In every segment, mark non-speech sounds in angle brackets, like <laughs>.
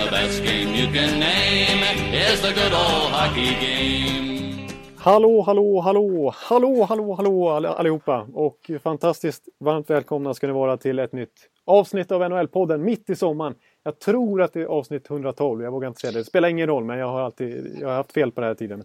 The best game you can name is the good old hockey game. Hallå, hallå, hallå, hallå, hallå, hallå allihopa och fantastiskt varmt välkomna ska ni vara till ett nytt avsnitt av NHL-podden mitt i sommaren. Jag tror att det är avsnitt 112, jag vågar inte säga det. Det spelar ingen roll men jag har alltid jag har haft fel på den här tiden. I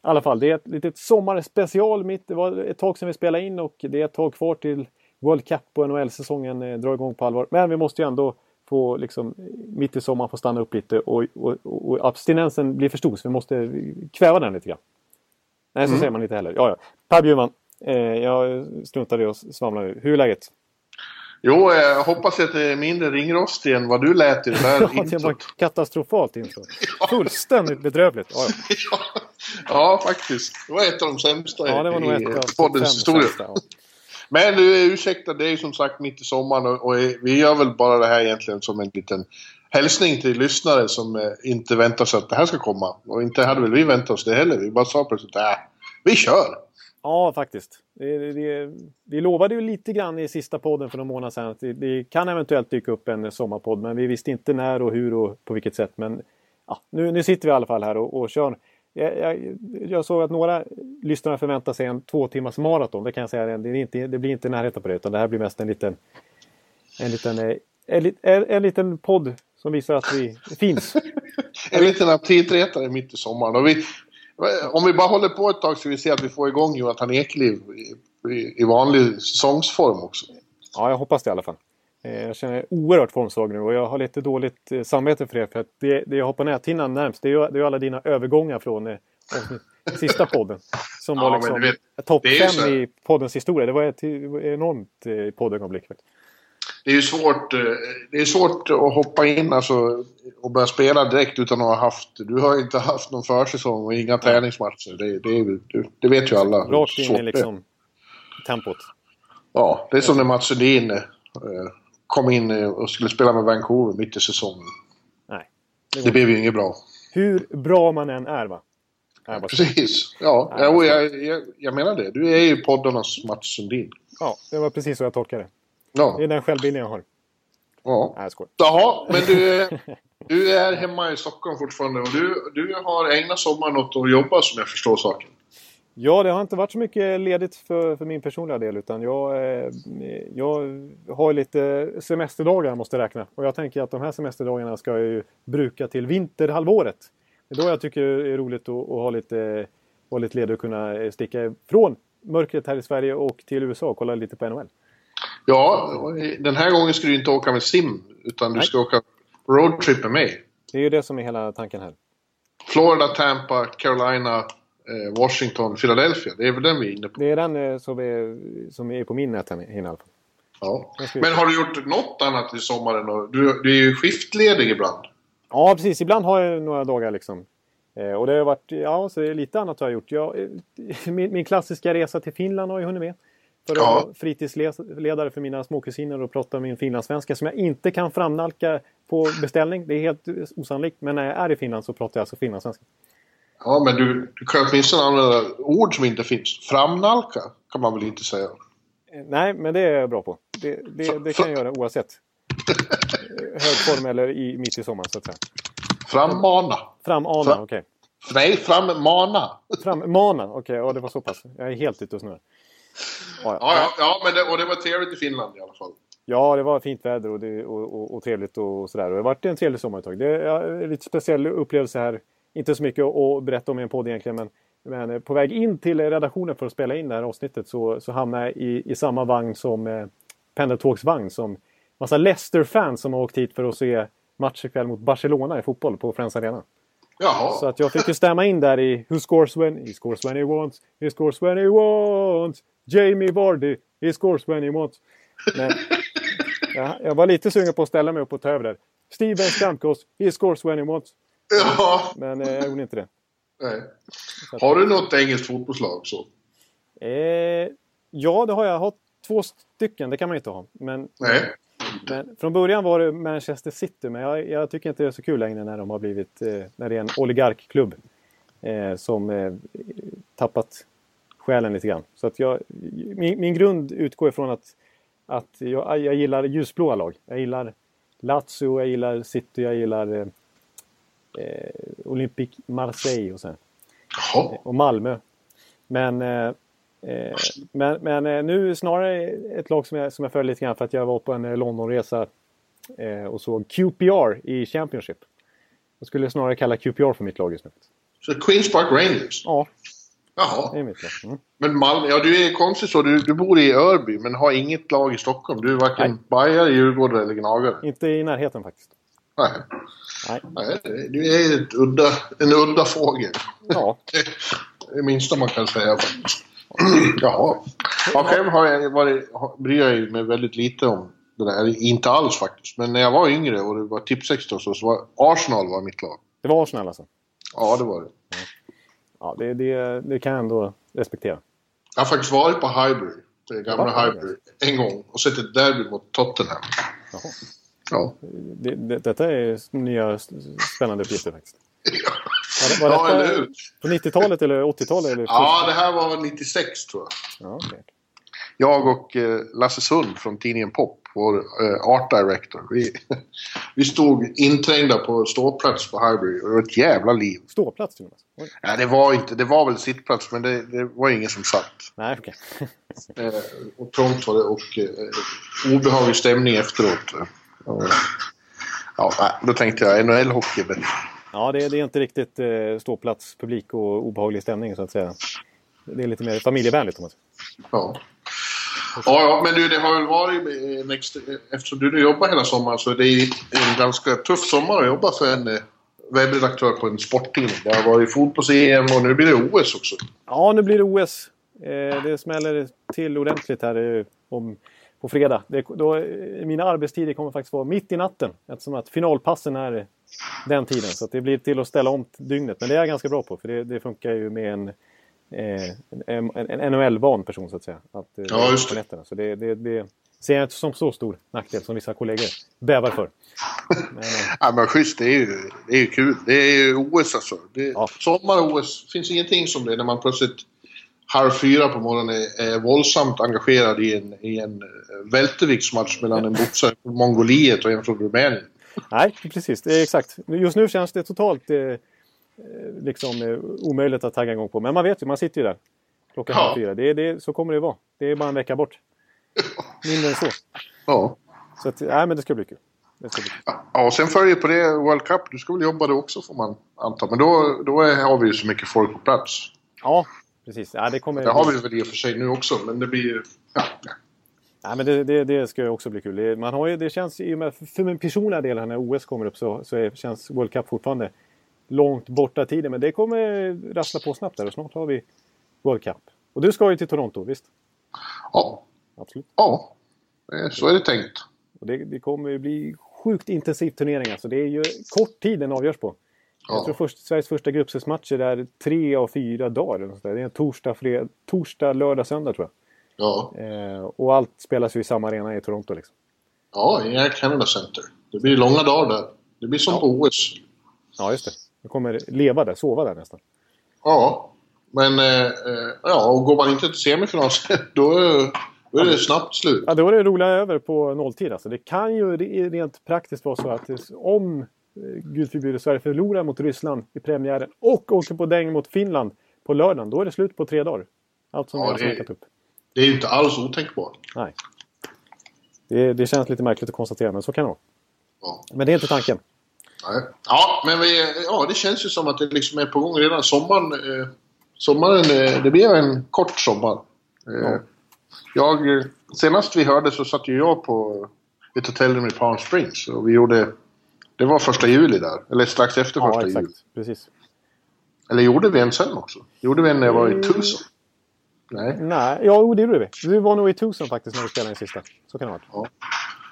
alla fall, det är ett litet sommarspecial mitt. Det var ett tag sedan vi spelade in och det är ett tag kvar till World Cup och NHL-säsongen eh, drar igång på allvar. Men vi måste ju ändå få liksom mitt i sommaren få stanna upp lite och, och, och abstinensen blir för stor så vi måste kväva den lite grann. Nej, så mm. säger man inte heller. Ja, ja. Per Bjurman, eh, jag struntar i att svamla nu. Hur är läget? Jo, jag hoppas att det är mindre ringrostig än vad du lät i det där <laughs> ja, det var katastrofalt intro. ja. Fullständigt bedrövligt. Ja, <laughs> ja. ja, faktiskt. Det var ett av de sämsta ja, det var nog ett av poddens historia. Men du, ursäkta, det är ju som sagt mitt i sommaren och, och, vi gör väl bara det här egentligen som en liten hälsning till lyssnare som eh, inte väntar sig att det här ska komma. Och inte hade väl vi väntat oss det heller. Vi bara sa plötsligt äh, vi kör! Ja, faktiskt. Det, det, vi lovade ju lite grann i sista podden för någon månad sedan att det, det, kan eventuellt dyka upp en sommarpodd. Men vi visste inte när och hur och på vilket sätt. Men ja, nu, nu sitter vi i alla fall här och, och kör. Jag, jag, jag, såg att några lyssnare förväntar sig en två timmars maraton. Det kan jag säga. Det, inte, det blir inte närheten på det. Utan det här blir mest en liten, en liten, eh, en, en, en liten podd som visar att vi finns. <laughs> en liten aptitretare mitt i sommaren. Och vi, om vi bara håller på ett tag så vi ser att vi får igång Jonathan Ekeliv i, i, i vanlig säsongsform också. Ja, jag hoppas det i alla fall. Eh, jag känner oerhört formsvag nu och jag har lite dåligt eh, samvete för det. För att det, det jag har på näthinnan närmst det är, ju, alla dina övergångar från eh, sista podden. Som ja, var liksom topp fem i poddens historia. Det var ett enormt poddögonblick det är ju svårt, det är svårt att hoppa in alltså, och börja spela direkt utan att ha haft... Du har inte haft någon försäsong och inga träningsmatcher. Det, det, det vet ju alla. Rakt in i liksom tempot. Ja, det är som när Mats Sundin kom in och skulle spela med Vancouver mitt i säsongen. Nej. Det, det blev ju inget bra. Hur bra man än är va? Precis. Ja, ja jag, jag, jag menar det. Du är ju poddarnas Mats Sundin. Ja, det var precis så jag tolkade det. Ja. Det är den självbilden jag har. Ja. Nej, jag Jaha, men du, <laughs> du är hemma i Stockholm fortfarande och du, du har ägnat sommaren åt att jobba som jag förstår saken. Ja, det har inte varit så mycket ledigt för, för min personliga del utan jag, eh, jag har lite semesterdagar jag måste räkna. Och jag tänker att de här semesterdagarna ska jag ju bruka till vinterhalvåret. Det är då jag tycker det är roligt att, att ha, lite, ha lite ledig och kunna sticka ifrån mörkret här i Sverige och till USA och kolla lite på NHL. Ja, den här gången ska du inte åka med sim utan du Nej. ska åka roadtrip med mig. Det är ju det som är hela tanken här. Florida, Tampa, Carolina, eh, Washington, Philadelphia. Det är väl den vi är inne på? Det är den eh, som, är, som är på min näthinna i alla fall. Ja. Men har du gjort något annat i sommaren? Du, du är ju skiftledig ibland. Ja, precis. Ibland har jag några dagar liksom. Eh, och det har varit, ja, så lite annat jag har gjort. Jag, <laughs> min, min klassiska resa till Finland har jag hunnit med. För att ja. fritidsledare för mina småkusiner och prata min finlandssvenska som jag inte kan framnalka på beställning. Det är helt osannolikt. Men när jag är i Finland så pratar jag alltså finlandssvenska. Ja, men du, du kan åtminstone använda ord som inte finns. Framnalka kan man väl inte säga? Eh, nej, men det är jag bra på. Det, det, det kan jag göra oavsett. Hög form eller i, mitt i sommaren så att säga. Frammana. Framana, Fram, okej. Okay. Nej, frammana. Frammana, okej. Okay, ja, det var så pass. Jag är helt ute och snurrar. Ja, ja, ja, men det, och det var trevligt i Finland i alla fall. Ja, det var fint väder och, det, och, och, och trevligt och sådär. Och det har varit en trevlig sommar ett tag. Det är en lite speciell upplevelse här. Inte så mycket att berätta om i en podd egentligen, men, men på väg in till redaktionen för att spela in det här avsnittet så, så hamnade jag i, i samma vagn som eh, Pendeltågs vagn som massa Leicester-fans som har åkt hit för att se match ikväll mot Barcelona i fotboll på Friends Arena. Jaha. Så att jag fick ju stämma in där i Who scores when? He scores when he wants. He scores when he wants. Jamie Vardy, he scores when he wants. Men <laughs> jag, jag var lite sugen på att ställa mig upp och ta över där. Steven Stamkos, he scores when he wants. Ja. Men eh, jag gjorde inte det. Nej. Har du något engelskt fotbollslag så? Eh, ja, det har jag. Jag har två stycken, det kan man ju inte ha. Men, Nej. men från början var det Manchester City, men jag, jag tycker inte det är så kul längre när de har blivit, eh, när det är en oligarkklubb. Eh, som eh, tappat själen lite grann. Så att jag, min, min grund utgår ifrån att, att jag, jag gillar ljusblåa lag. Jag gillar Lazio, jag gillar City, jag gillar eh, eh, Olympique Marseille och sen. Jaha. och Malmö. Men, eh, eh, men, men eh, nu snarare ett lag som jag, som jag följer lite grann för att jag var på en eh, Londonresa eh, och såg QPR i Championship. Jag skulle snarare kalla QPR för mitt lag just nu. Så Queens Park Rangers? Ja, det Jaha. är mitt lag. Mm. Men Malmö, ja du är konstigt så. Du, du bor i Örby men har inget lag i Stockholm. Du är varken Nej. bajare, djurgårdare eller gnagare. Inte i närheten faktiskt. Nej. Nej. Nej, du är ett udda, en udda fågel. Ja, Det <laughs> det minsta man kan säga. <clears throat> Jaha. Ja, själv har jag varit, bryr jag mig väldigt lite om det där. Inte alls faktiskt. Men när jag var yngre och det var Tipsextra och så, så var Arsenal var mitt lag. det var Arsenal alltså. Ja, det var det. Ja, det, det, det kan jag ändå respektera. Jag har faktiskt varit på Highbury. Det gamla Highbury. En gång. Och sett ett derby mot Tottenham. Jaha. Ja. Det, det, detta är nya spännande uppgifter faktiskt. <laughs> Var, det- Ja, var eller hur? på 90-talet eller 80-talet? Eller Ja, det här var 96 tror jag. ja okej. Jag och eh, Lasse Sund från tidningen Pop, vår eh, art director, vi, <laughs> vi stod inträngda på ståplats på Highbury och det var ett jävla liv. Ståplats med? Oj. Nej, det var inte, det var väl sittplats men det, det var ingen som satt. Nej, okej. Eh, och trångt var det och eh, obehaglig stämning efteråt. Och, ja, då tänkte jag NHL-hockey är bättre. Ja, det, det är inte riktigt eh, ståplats, publik och obehaglig stämning så att säga. Det är lite mer familjevänligt säger. Ja. Ja, ja, men du, det har väl varit en extra, eftersom du nu jobbar hela sommaren så är det ju en ganska tuff sommar att jobba för en eh, webbredaktör på en sporttidning. Det har varit fotbolls-EM och nu blir det OS också. Ja, nu blir det OS. Eh, det smäller till ordentligt här eh, om, på fredag. Det, då, eh, mina arbetstider kommer faktiskt vara mitt i natten eftersom att finalpassen är den tiden. Så det blir till att ställa om dygnet. Men det är jag ganska bra på för det, det funkar ju med en, eh, en, en, NHL-van person så att säga. Att, eh, Ja, just det. nätterna. Så det, det, det ser jag inte som så stor nackdel som vissa kollegor bävar för. Men, eh, <laughs> Ja, men schysst, det är ju, det är ju kul. Det är ju OS alltså. Det, Ja. Sommar-OS, finns ingenting som det när man plötsligt halv fyra på morgonen är, är våldsamt engagerad i en, i en eh, välterviktsmatch mellan en boxare från Mongoliet och en från Rumänien. Nej, precis. Det är exakt. Just nu känns det totalt eh, eh, liksom, eh, omöjligt att tagga igång på. Men man vet ju, man sitter ju där klockan Ja. halv fyra. Det, det, så kommer det vara. Det är bara en vecka bort. Mindre än så. Ja. Så att, nej, men det ska bli kul. Det. Ja, och sen följer på det World Cup. Du ska väl jobba då också får man anta. Men då, då är, har vi ju så mycket folk på plats. Ja, precis. Ja, det kommer... Det har vi väl i och för sig nu också, men det blir ju... Ja, ja. Nej, men det, det, det ska ju också bli kul. Man har ju, det känns i och med, för min personliga del här när OS kommer upp så, så är, känns World Cup fortfarande långt borta tiden. Men det kommer rassla på snabbt där och snart har vi World Cup. Och du ska ju till Toronto, visst? ja, Absolut. ja. Eh, Så är det tänkt. Och det, det kommer ju bli sjukt intensiv turnering. Alltså. Det är ju kort tid den avgörs på. Jag Ja. tror först, Sveriges första gruppspelsmatcher är tre av fyra dagar. Det är torsdag, fred, torsdag, lördag, söndag tror Ja, jag. Eh, och allt spelas ju i samma arena i Toronto. Liksom. ja i Air Canada Center. Det blir långa dagar där. Det blir som Ja. OS. Ja, just det. Jag kommer leva där, sova där nästan. Ja, men eh, ja, och går man inte till semifinal <laughs> då, då är det snabbt slut. Ja, då är det roliga över på nolltid. Alltså. Det kan ju re- rent praktiskt vara så att om, gud förbjude, Sverige förlorar mot Ryssland i premiären och åker på däng mot Finland på lördagen, då är det slut på tre dagar. Allt som Ja, vi har snackat upp. Det är ju inte alls otänkbart. Nej. Det, det känns lite märkligt att konstatera, men så kan det vara. Ja. Men det är inte tanken. Nej. Ja, men vi, ja, det känns ju som att det liksom är på gång redan. Sommaren, eh, sommaren eh, det blir en kort sommar. Eh, Ja. jag, eh, senast vi hörde så satt ju jag på ett hotellrum i Palm Springs och vi gjorde... Det var första juli där, eller strax efter Ja, första exakt. juli. Precis. Eller gjorde vi en sen också? Gjorde vi en när jag var i Mm. Tucson? Nej. Nej, ja, det gjorde vi. Vi var nog i Tucson faktiskt när vi spelade den sista. Så kan det ha varit.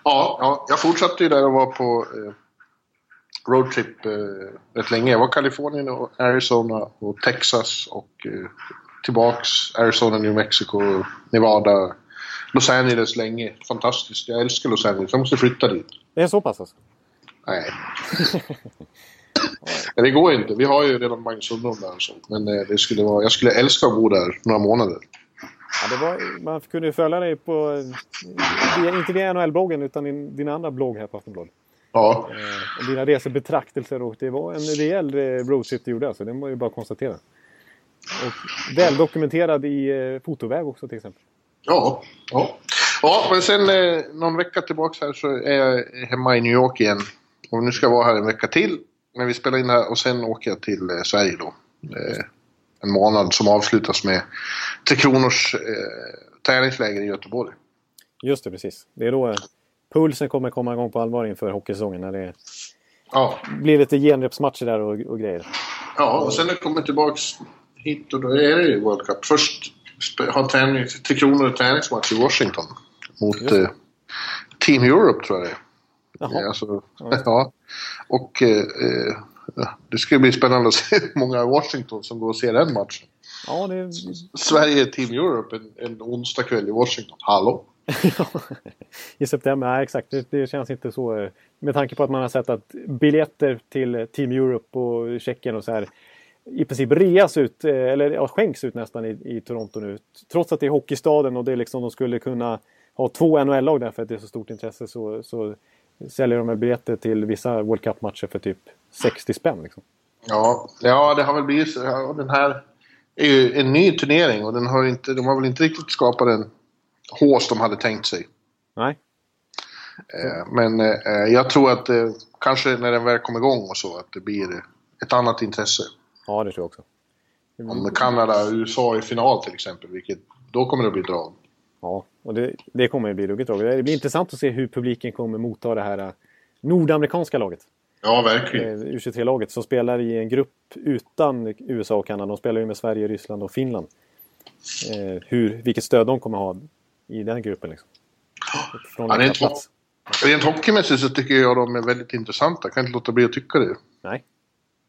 Ja, ja, jag fortsatte ju där och var på... Eh, roadtrip eh, rätt länge. Jag var Kalifornien och Arizona och Texas och eh, tillbaks Arizona, New Mexico, Nevada, Los Angeles länge. Fantastiskt. Jag älskar Los Angeles. Jag måste flytta dit. Det är så pass alltså? Nej. <laughs> Nej, det går inte. Vi har ju redan Magnus Sundholm där så. Men eh, det skulle vara, jag skulle älska att bo där några månader. Ja, var, man kunde ju följa dig på, via, inte via NHL-bloggen utan din, din andra blogg här på Aftonbladet. Ja. Eh, dina resebetraktelser och det var en rejäl eh, roadtrip du gjorde alltså. Det var ju bara att konstatera. Och väldokumenterad i eh, fotoväg också till exempel. Ja, ja. Ja, men sen eh, någon vecka tillbaka här så är jag hemma i New York igen. Och nu ska jag vara här en vecka till. Men vi spelar in här och sen åker jag till eh, Sverige då. Eh, en månad som avslutas med Tre Kronors eh, träningsläger i Göteborg. Just det, precis. Det är då eh, pulsen kommer komma igång på allvar inför hockeysäsongen. När det Ja, blir lite genrepsmatcher där och, och grejer. ja och sen när jag kommer tillbaks hit och då är det ju World Cup. Först har träning, Tre Kronor träningsmatch i Washington. Mot det. eh, Team Europe tror jag det är. Jaha. Alltså, <laughs> ja. Och eh, eh, det ska bli spännande att se hur många i Washington som går och ser den matchen. Ja, det, Sverige Team Europe en, en onsdag kväll i Washington. Hallå? <laughs> I september, nej exakt. Det, det känns inte så. eh, Med tanke på att man har sett att biljetter till Team Europe och Tjeckien och så här i princip reas ut, eh, eller ja, skänks ut nästan i, i Toronto nu. Trots att det är hockeystaden och det är liksom de skulle kunna ha två NHL-lag där för att det är så stort intresse så, så säljer de biljetter till vissa World Cup-matcher för typ 60 spänn. Liksom. Ja, ja, det har väl blivit så. Ja, den här är ju en ny turnering och den har inte, de har väl inte riktigt skapat den hås de hade tänkt sig. Nej, Eh, Men eh, jag tror att eh, kanske när den väl kommer igång och så att det blir ett annat intresse. ja det tror jag också. Om Kanada och USA i final till exempel, vilket då kommer det att bli drag. Ja, och det, det kommer att bli ruggigt drag. Det blir intressant att se hur publiken kommer motta det här eh, nordamerikanska laget. Ja, verkligen. eh, U23-laget som spelar i en grupp utan USA och Kanada. De spelar ju med Sverige, Ryssland och Finland. Eh, hur, vilket stöd de kommer ha i den gruppen. Liksom. Från Ja, en rent, plats. rent hockeymässigt så tycker jag de är väldigt intressanta. Jag kan inte låta bli att tycka det. Nej.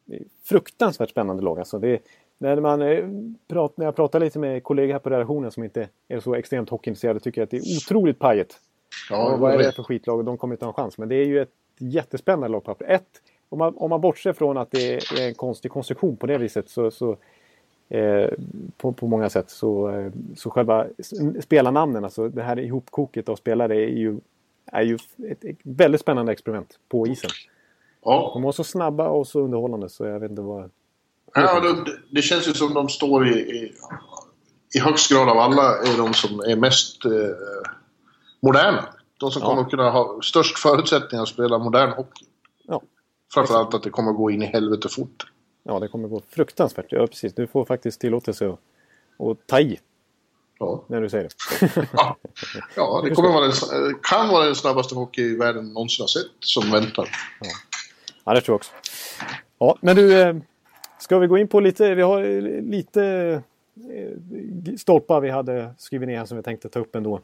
Det är fruktansvärt spännande lag. Alltså det, när, man, eh, när jag pratar lite med kollegor här på redaktionen som inte är så extremt hockeyintresserade tycker jag att det är otroligt pajigt. Ja, och vad är det för skitlag? De kommer inte ha en chans. Men det är ju ett jättespännande lag på papper. Ett, om man, om man bortser från att det är en konstig konstruktion på det viset så, så eh, på, på många sätt så, eh, så själva spelarnamnen, alltså det här ihopkoket av spelare är ju, är ju ett, ett väldigt spännande experiment på isen. Ja, De var så snabba och så underhållande så jag vet inte vad... ja det, det känns ju som de står i, i, i högst grad av alla är de som är mest eh, moderna. De som Ja. kommer att kunna ha störst förutsättningar att spela modern hockey. Ja, Framförallt att det kommer att gå in i helvete fort. ja det kommer gå fruktansvärt. Ja, precis. Du får faktiskt tillåtelse att, att ta i Ja, när du säger det. ja. ja <laughs> det kommer vara den, kan vara den snabbaste hockey världen någonsin har sett som väntar. Ja, det tror jag också. Ja, men du, eh, ska vi gå in på lite, vi har eh, lite eh, stolpar vi hade skrivit ner här som vi tänkte ta upp ändå.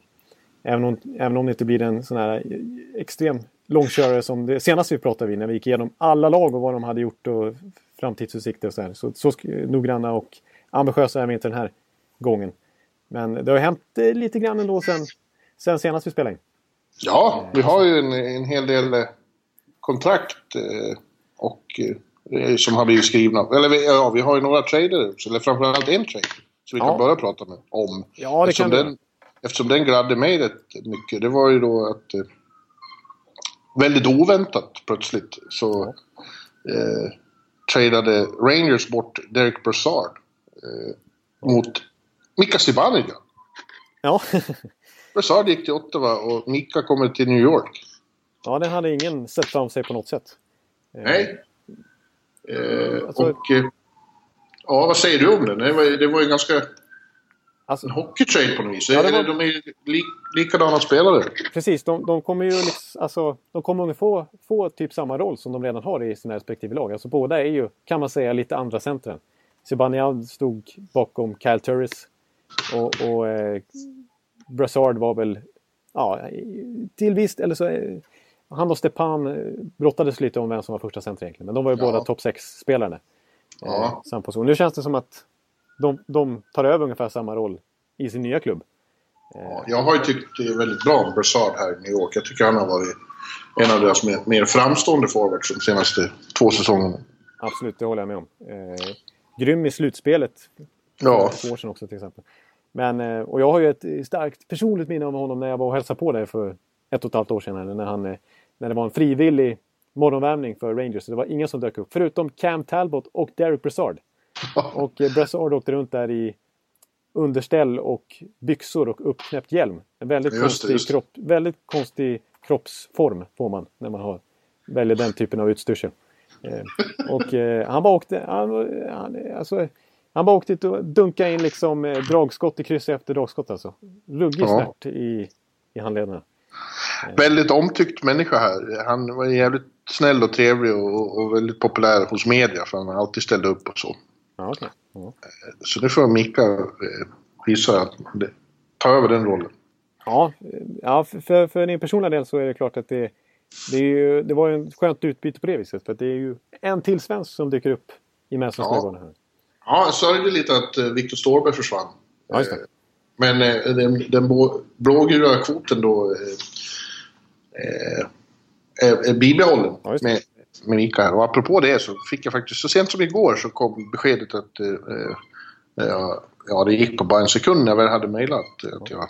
Även om, även om det inte blir en sån här eh, extrem långkörare som det senaste vi pratade vid när vi gick igenom alla lag och vad de hade gjort och framtidsutsikter och så här. Så, så noggranna och ambitiösa är vi inte den här gången. Men det har hänt lite grann ändå sen, sen senast vi spelade in. Ja, vi har ju en, en hel del kontrakt och, som har blivit skrivna. Eller vi, ja, vi har ju några trader, eller framförallt en trader som vi Ja. kan börja prata med, om. Ja, det eftersom, kan den, eftersom den gladde mig rätt mycket. Det var ju då att... Eh, väldigt oväntat plötsligt så eh, tradade Rangers bort Derek Brassard eh, mot Mika Zibanejad. Ja, <laughs> Brassard gick till Ottawa och Mika kommer till New York. ja den hade ingen sett fram sig på något sätt. Eh, Nej. Eh, Alltså- och... Eh, ja, vad säger du om den? Det var, det var ju ganska Alltså, en hockeytrade på något vis. Ja, var- de är ju li, likadana spelare. Precis, de, de kommer ju liksom, alltså, de kommer att få, få typ samma roll som de redan har i sina respektive lag. Alltså båda är ju, kan man säga, lite andra centren. Zibanejad stod bakom Kyle Turris och, och eh, Brassard var väl, ja, till visst, eller så, eh, han och Stepan eh, brottades lite om vem som var första center egentligen. Men de var ju Ja. båda topp 6-spelare. Ja. position. Nu känns det som att de, de tar över ungefär samma roll i sin nya klubb. Ja, jag har ju tyckt väldigt bra om Brassard här i New York. Jag tycker han har varit en av deras mer, mer framstående forwards de senaste två säsongerna. Absolut, det håller jag med om. Eh, grym i slutspelet. Ja. För år sedan också till exempel. Men, eh, och jag har ju ett starkt personligt minne av honom när jag var och hälsade på där för ett och ett halvt år sedan. När, han, eh, när det var en frivillig morgonvärmning för Rangers. Så det var ingen som dök upp. Förutom Cam Talbot och Derek Brassard. <laughs> Och eh, Brassard åkte runt där i underställ och byxor och uppknäppt hjälm. En väldigt, Just det, konstig, just. Kropp, väldigt konstig kroppsform får man när man har, väljer den typen av utstyrsel. Eh, och eh, han bara åkte... Han, han, alltså, han bara åkte dit och dunkade in liksom eh, dragskott i kryss efter dragskott alltså. Ruggig Ja. snärt i, i handlederna. Väldigt omtyckt människa här. Han var jävligt snäll och trevlig och, och väldigt populär hos media för han alltid ställt upp och så. Ja, okej. Ja. Så nu får Mika eh, visa att det, ta över den rollen. Ja, eh, ja för, för, din personliga del så är det klart att det, det, är ju, det var ju en skönt utbyte på det viset. För det är ju en till svensk som dyker upp i Madisons Ja. ögon här. Ja, jag sörjde lite att eh, Viktor Ståhlberg försvann. Ja, just det. Men eh, den, den blå- blågula kvoten då eh, eh, är, är bibehållen Ja, med, med här. Och apropå det så fick jag faktiskt, så sent som igår så kom beskedet att ja, det gick på bara en sekund när jag väl hade mejlat att jag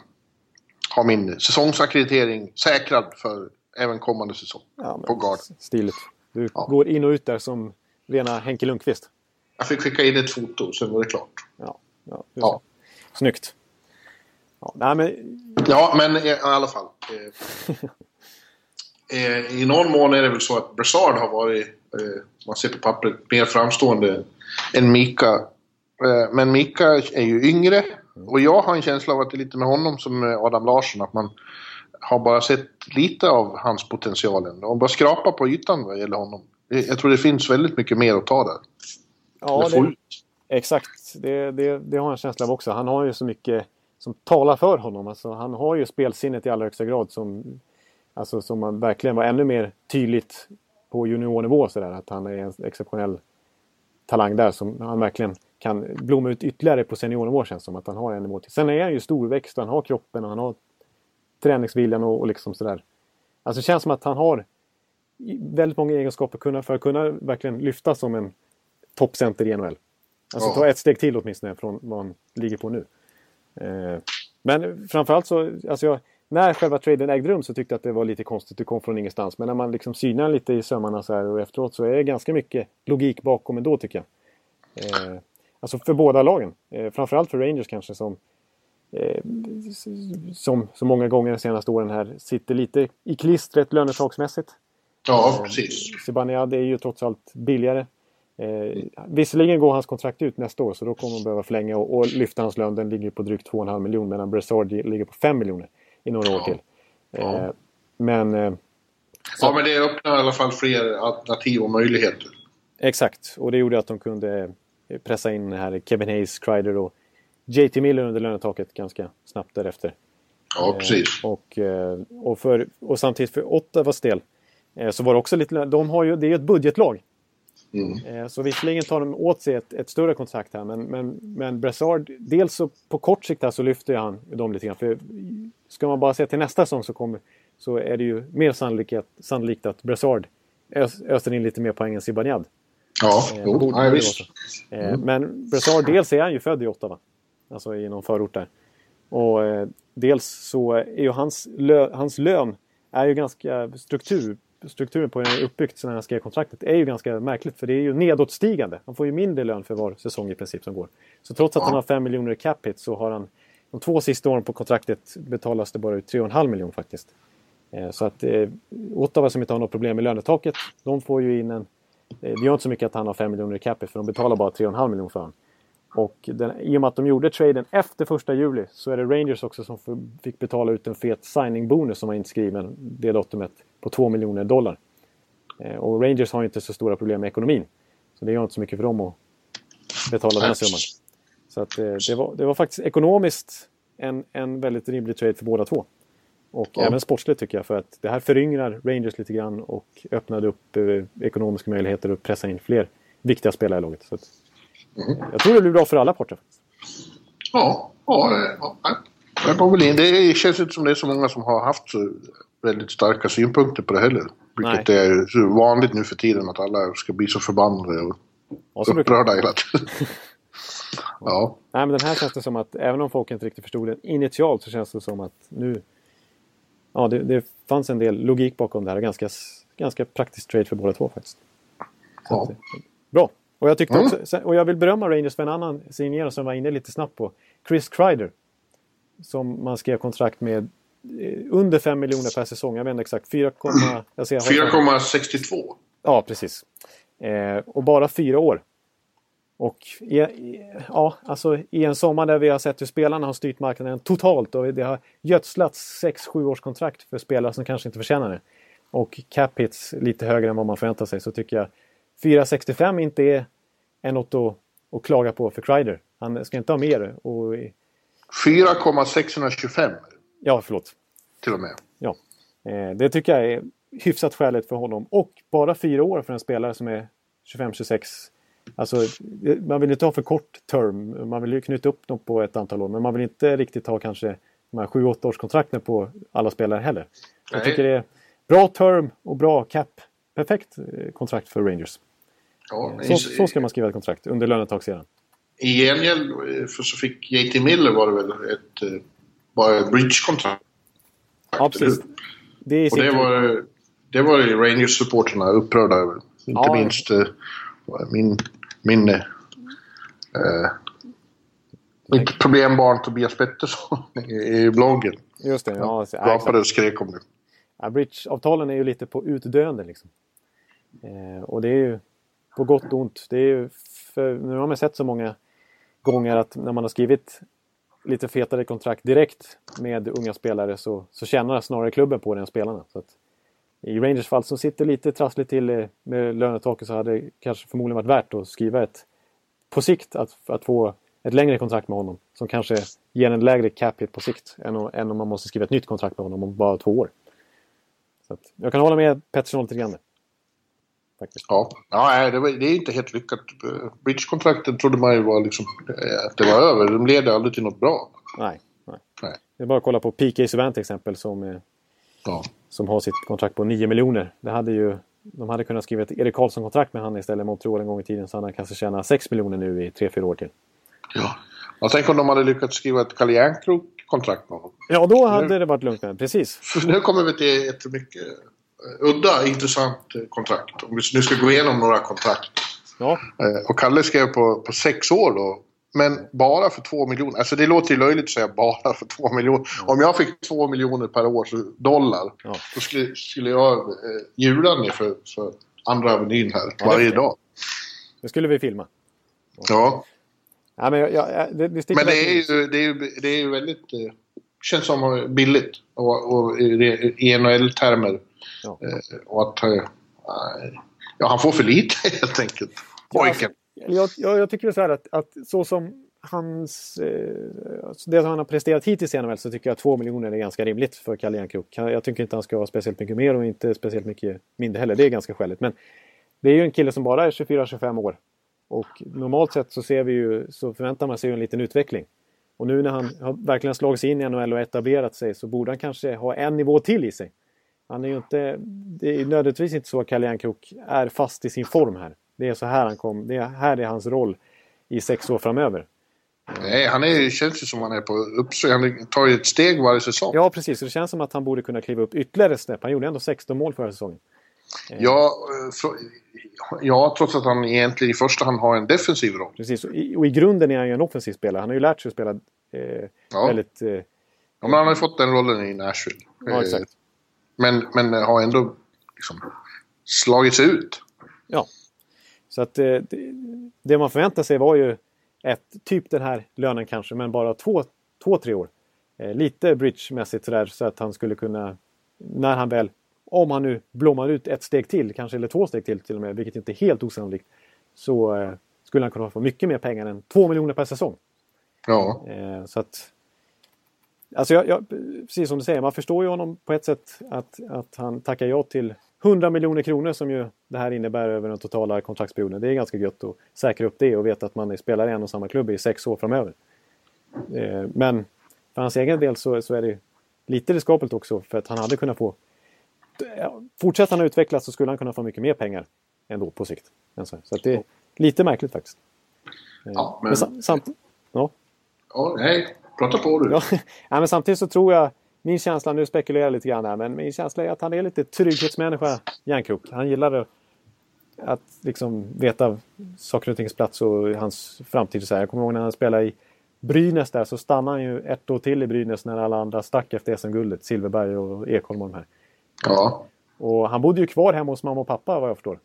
har min säsongsackreditering säkrad för även kommande säsong. Ja, På guard. Stiligt. Du Ja. går in och ut där som rena Henke Lundqvist. Jag fick skicka in ett foto, sen var det klart. Ja, ja, Ja. Snyggt. Ja, nej, men, Ja, men i, i alla fall. Eh, eh, I någon mån är det väl så att Brassard har varit, eh, man ser på pappret, mer framstående än Mika. Eh, men Mika är ju yngre och jag har en känsla av att det är lite med honom som med Adam Larsson, att man har bara sett lite av hans potential än. Och bara skrapa på ytan vad gäller honom. Eh, Jag tror det finns väldigt mycket mer att ta där. ja, det, exakt. Det, det, det har jag en känsla av också. Han har ju så mycket som talar för honom. Alltså, han har ju spelsinnet i allra högsta grad som, alltså, som man verkligen var ännu mer tydligt på juniornivå. Så där, att han är en exceptionell talang där som han verkligen kan blomma ut ytterligare på seniornivå känns som att han har en nivå till. Sen är han ju storväxt och han har kroppen och han har träningsviljan och, och liksom sådär. Alltså det känns som att han har väldigt många egenskaper för att kunna verkligen lyfta som en toppcenter i NHL. Alltså Ja. ta ett steg till åtminstone från vad han ligger på nu. Eh, men framförallt så, alltså jag, när själva traden ägde rum så tyckte jag att det var lite konstigt, det kom från ingenstans. Men när man liksom synar lite i sömmarna så här och efteråt så är det ganska mycket logik bakom ändå tycker jag. Eh, alltså för båda lagen. Eh, framförallt för Rangers kanske som eh, som så många gånger de senaste åren här sitter lite i klistret lönetaksmässigt. Ja, precis. Zibanejad är ju trots allt billigare. Eh, visserligen går hans kontrakt ut nästa år så då kommer man behöva förlänga och, och lyfta hans lön. Den ligger på drygt 2,5 miljoner medan Brassard ligger på 5 miljoner i några år till. Eh. Men eh, Ja, men det öppnar i alla fall fler alternativ och möjligheter. exakt, och det gjorde att de kunde eh, pressa in här Kevin Hayes, Kreider och JT Miller under lönetaket ganska snabbt därefter. Ja, precis. Eh, Och, eh, och, för, och samtidigt för Ottawas del eh, så var det också lite... De har ju, det är ju ett budgetlag. Mm. Eh, Så visserligen tar de åt sig ett, ett större kontrakt här men, men, men Brassard, dels på kort sikt här så lyfter han dem lite grann. För ska man bara se till nästa säsong så, kommer, så är det ju mer sannolikt, sannolikt att Brassard ös, öser in lite mer poäng än Zibanejad. Ja, Eh, jo, borde visst. Eh, Men Brassard, dels är han ju född i Ottawa. Alltså i någon förort där. Och eh, dels så är ju hans, lö, hans lön är ju ganska struktur, strukturen på den är uppbyggt sen han skrev kontraktet är ju ganska märkligt för det är ju nedåtstigande. Han får ju mindre lön för var säsong i princip som går. Så trots att han har 5 miljoner i cap hit så har han de två sista åren på kontraktet betalas det bara ut 3,5 miljoner faktiskt. Eh, Så att eh, Ottawa som inte har något problem med lönetaket, de får ju in en... eh, Det gör inte så mycket att han har 5 miljoner i capita för de betalar bara 3,5 miljoner för honom. Och den, i och med att de gjorde traden efter första juli så är det Rangers också som fick betala ut en fet signing-bonus som var inskriven det datumet på 2 miljoner dollar. Eh, Och Rangers har ju inte så stora problem med ekonomin. Så det gör inte så mycket för dem att betala den summan. Så att, eh, det, var, det var faktiskt ekonomiskt en, en väldigt rimlig trade för båda två. Och ja. även sportsligt tycker jag för att det här föryngrar Rangers lite grann och öppnade upp eh, ekonomiska möjligheter att pressa in fler viktiga spelare i laget. Så att, mm. Jag tror det blir bra för alla parter. Ja, ja, ja. Det känns inte som det är så många som har haft så väldigt starka synpunkter på det heller. Vilket Nej. är så vanligt nu för tiden att alla ska bli så förbannade och, och upprörda hela tiden. <laughs> ja. Nej, men den här känns det som att även om folk inte riktigt förstod den initialt så känns det som att nu... Ja, det, det fanns en del logik bakom det här. Ganska, ganska praktiskt trade för båda två faktiskt. Ja. Att, bra! Och jag, tyckte mm. också, och jag vill berömma Rangers för en annan signerare som var inne lite snabbt på. Chris Kreider. Som man skrev kontrakt med eh, under 5 miljoner per säsong. Jag vet inte exakt. 4,62. Ja, precis. Eh, och bara fyra år. Och i, ja, alltså, i en sommar där vi har sett hur spelarna har styrt marknaden totalt och det har gödslats 6-7 års kontrakt för spelare som kanske inte förtjänar det. Och cap hits lite högre än vad man förväntar sig så tycker jag 4,65 inte är, är något att, att klaga på för Kreider. Han ska inte ha mer. Och... 4,625. Ja, förlåt. Till och med. Ja. Eh, det tycker jag är hyfsat skäligt för honom. Och bara fyra år för en spelare som är 25-26. Alltså, man vill inte ha för kort term. Man vill ju knyta upp dem på ett antal år. Men man vill inte riktigt ha kanske de här 7-8 års kontrakten på alla spelare heller. Jag Nej. tycker det är bra term och bra cap. Perfekt eh, kontrakt för Rangers. Ja, så, så ska man skriva ett kontrakt under lönetakssedan. I gengäld eh, så fick JT Miller var det väl ett, eh, bara ett bridge-kontrakt. Ja, precis. Det, och det var, det var Rangers-supporterna upprörda över. Inte ja. minst äh, min, min äh, mitt problembarn Tobias Pettersson <laughs> i bloggen. Just det, ja. Rapade och skrek om det. Ja, Bridge-avtalen är ju lite på utdöende liksom. Eh, och det är ju på gott och ont. Det är ju för, nu har man sett så många gånger att när man har skrivit lite fetare kontrakt direkt med unga spelare så, så tjänar snarare klubben på det än spelarna. Så att, I Rangers fall som sitter lite trassligt till eh, med lönetaket så hade det kanske förmodligen varit värt att skriva ett på sikt att, att få ett längre kontrakt med honom som kanske ger en lägre cap hit på sikt än, än om man måste skriva ett nytt kontrakt med honom om bara två år. Så att, jag kan hålla med Pettersson lite grann. Faktiskt. Ja, ja det, var, det är inte helt lyckat. Bridge-kontrakten trodde man ju var liksom, att det var över. De leder aldrig till något bra. Nej, nej. nej. Det är bara att kolla på PK Subban till exempel som, ja. som har sitt kontrakt på 9 miljoner. Det hade ju, de hade kunnat skriva ett Erik Karlsson-kontrakt med han istället Montreal en gång i tiden så han kanske tjänar 6 miljoner nu i 3-4 år till. Ja. Jag tänker om de hade lyckats skriva ett Kalle Järnkrok-kontrakt med honom. Ja, då hade nu, det varit lugnt Precis. <laughs> Nu kommer vi till ett mycket udda, intressant kontrakt. Om vi nu ska gå igenom några kontrakt. Ja. Eh, och Kalle skrev på, på sex år då. Men bara för två miljoner. Alltså det låter ju löjligt att säga bara för två miljoner. Ja. Om jag fick två miljoner per år dollar. Ja. Då skulle, skulle jag eh, jula ner för, för andra avenyn här ja, varje det, dag. Det skulle vi filma. Ja. ja men jag, jag, det, det, men det är, ju, det, är ju, det är ju väldigt... Eh, känns som billigt. Och, och i NHL-termer Ja. Eh, och att eh, ja, han får för lite <laughs> helt enkelt. Pojken. Ja, jag, jag, tycker så här att, att så som hans, eh, det han har presterat hittills i NHL så tycker jag att två miljoner är ganska rimligt för Kalle Järnkrok. Jag tycker inte han ska ha speciellt mycket mer och inte speciellt mycket mindre heller. Det är ganska skäligt. Men det är ju en kille som bara är 24-25 år. Och normalt sett så ser vi ju, så förväntar man sig en liten utveckling. Och nu när han har verkligen slagit sig in i NHL och etablerat sig så borde han kanske ha en nivå till i sig. Han är ju inte... Det är nödvändigtvis inte så att Kalle Järnkrok är fast i sin form här. Det är så här han kom. Det är, här är hans roll i sex år framöver. Nej, han är, känns ju som han är på uppsving. Han tar ju ett steg varje säsong. Ja, precis. Det känns som att han borde kunna kliva upp ytterligare snäpp. Han gjorde ändå 16 mål förra säsongen. Ja, för, ja, trots att han egentligen i första hand har en defensiv roll. Precis, och i, och i grunden är han ju en offensiv spelare. Han har ju lärt sig att spela eh, ja. väldigt... Eh, ja, men han har ju fått den rollen i Nashville. Ja, exakt. Men, men har ändå liksom slagits ut. Ja. Så att det, eh, det man förväntar sig var ju ett, typ den här lönen kanske, men bara två, två tre år. Eh, lite bridgemässigt sådär så att han skulle kunna, när han väl, om han nu blommar ut ett steg till, kanske eller två steg till till och med, vilket inte är helt osannolikt, så eh, skulle han kunna få mycket mer pengar än två miljoner per säsong. Ja. Eh, så att Alltså jag, jag, precis som du säger, man förstår ju honom på ett sätt att, att han tackar ja till 100 miljoner kronor som ju det här innebär över den totala kontraktsperioden. Det är ganska gött att säkra upp det och veta att man spelar i en och samma klubb i sex år framöver. Eh, men för hans egen del så, så är det lite riskabelt också för att han hade kunnat få... Fortsätter han att utvecklas så skulle han kunna få mycket mer pengar ändå på sikt. Så, det är lite märkligt faktiskt. Ja, men... men samt, ja. ja, nej, prata på du. <laughs> Ja, men samtidigt så tror jag min känsla, nu spekulerar jag lite grann här, men min känsla är att han är lite trygghetsmänniska, Järnkrok. Han gillar att liksom veta saker och tings plats och hans framtid. Så här. Jag kommer ihåg när han spelade i Brynäs där så stannade han ju ett år till i Brynäs när alla andra stack efter SM-guldet. Silverberg och Ekholm och de här. Ja. Och han bodde ju kvar hemma hos mamma och pappa vad jag förstår.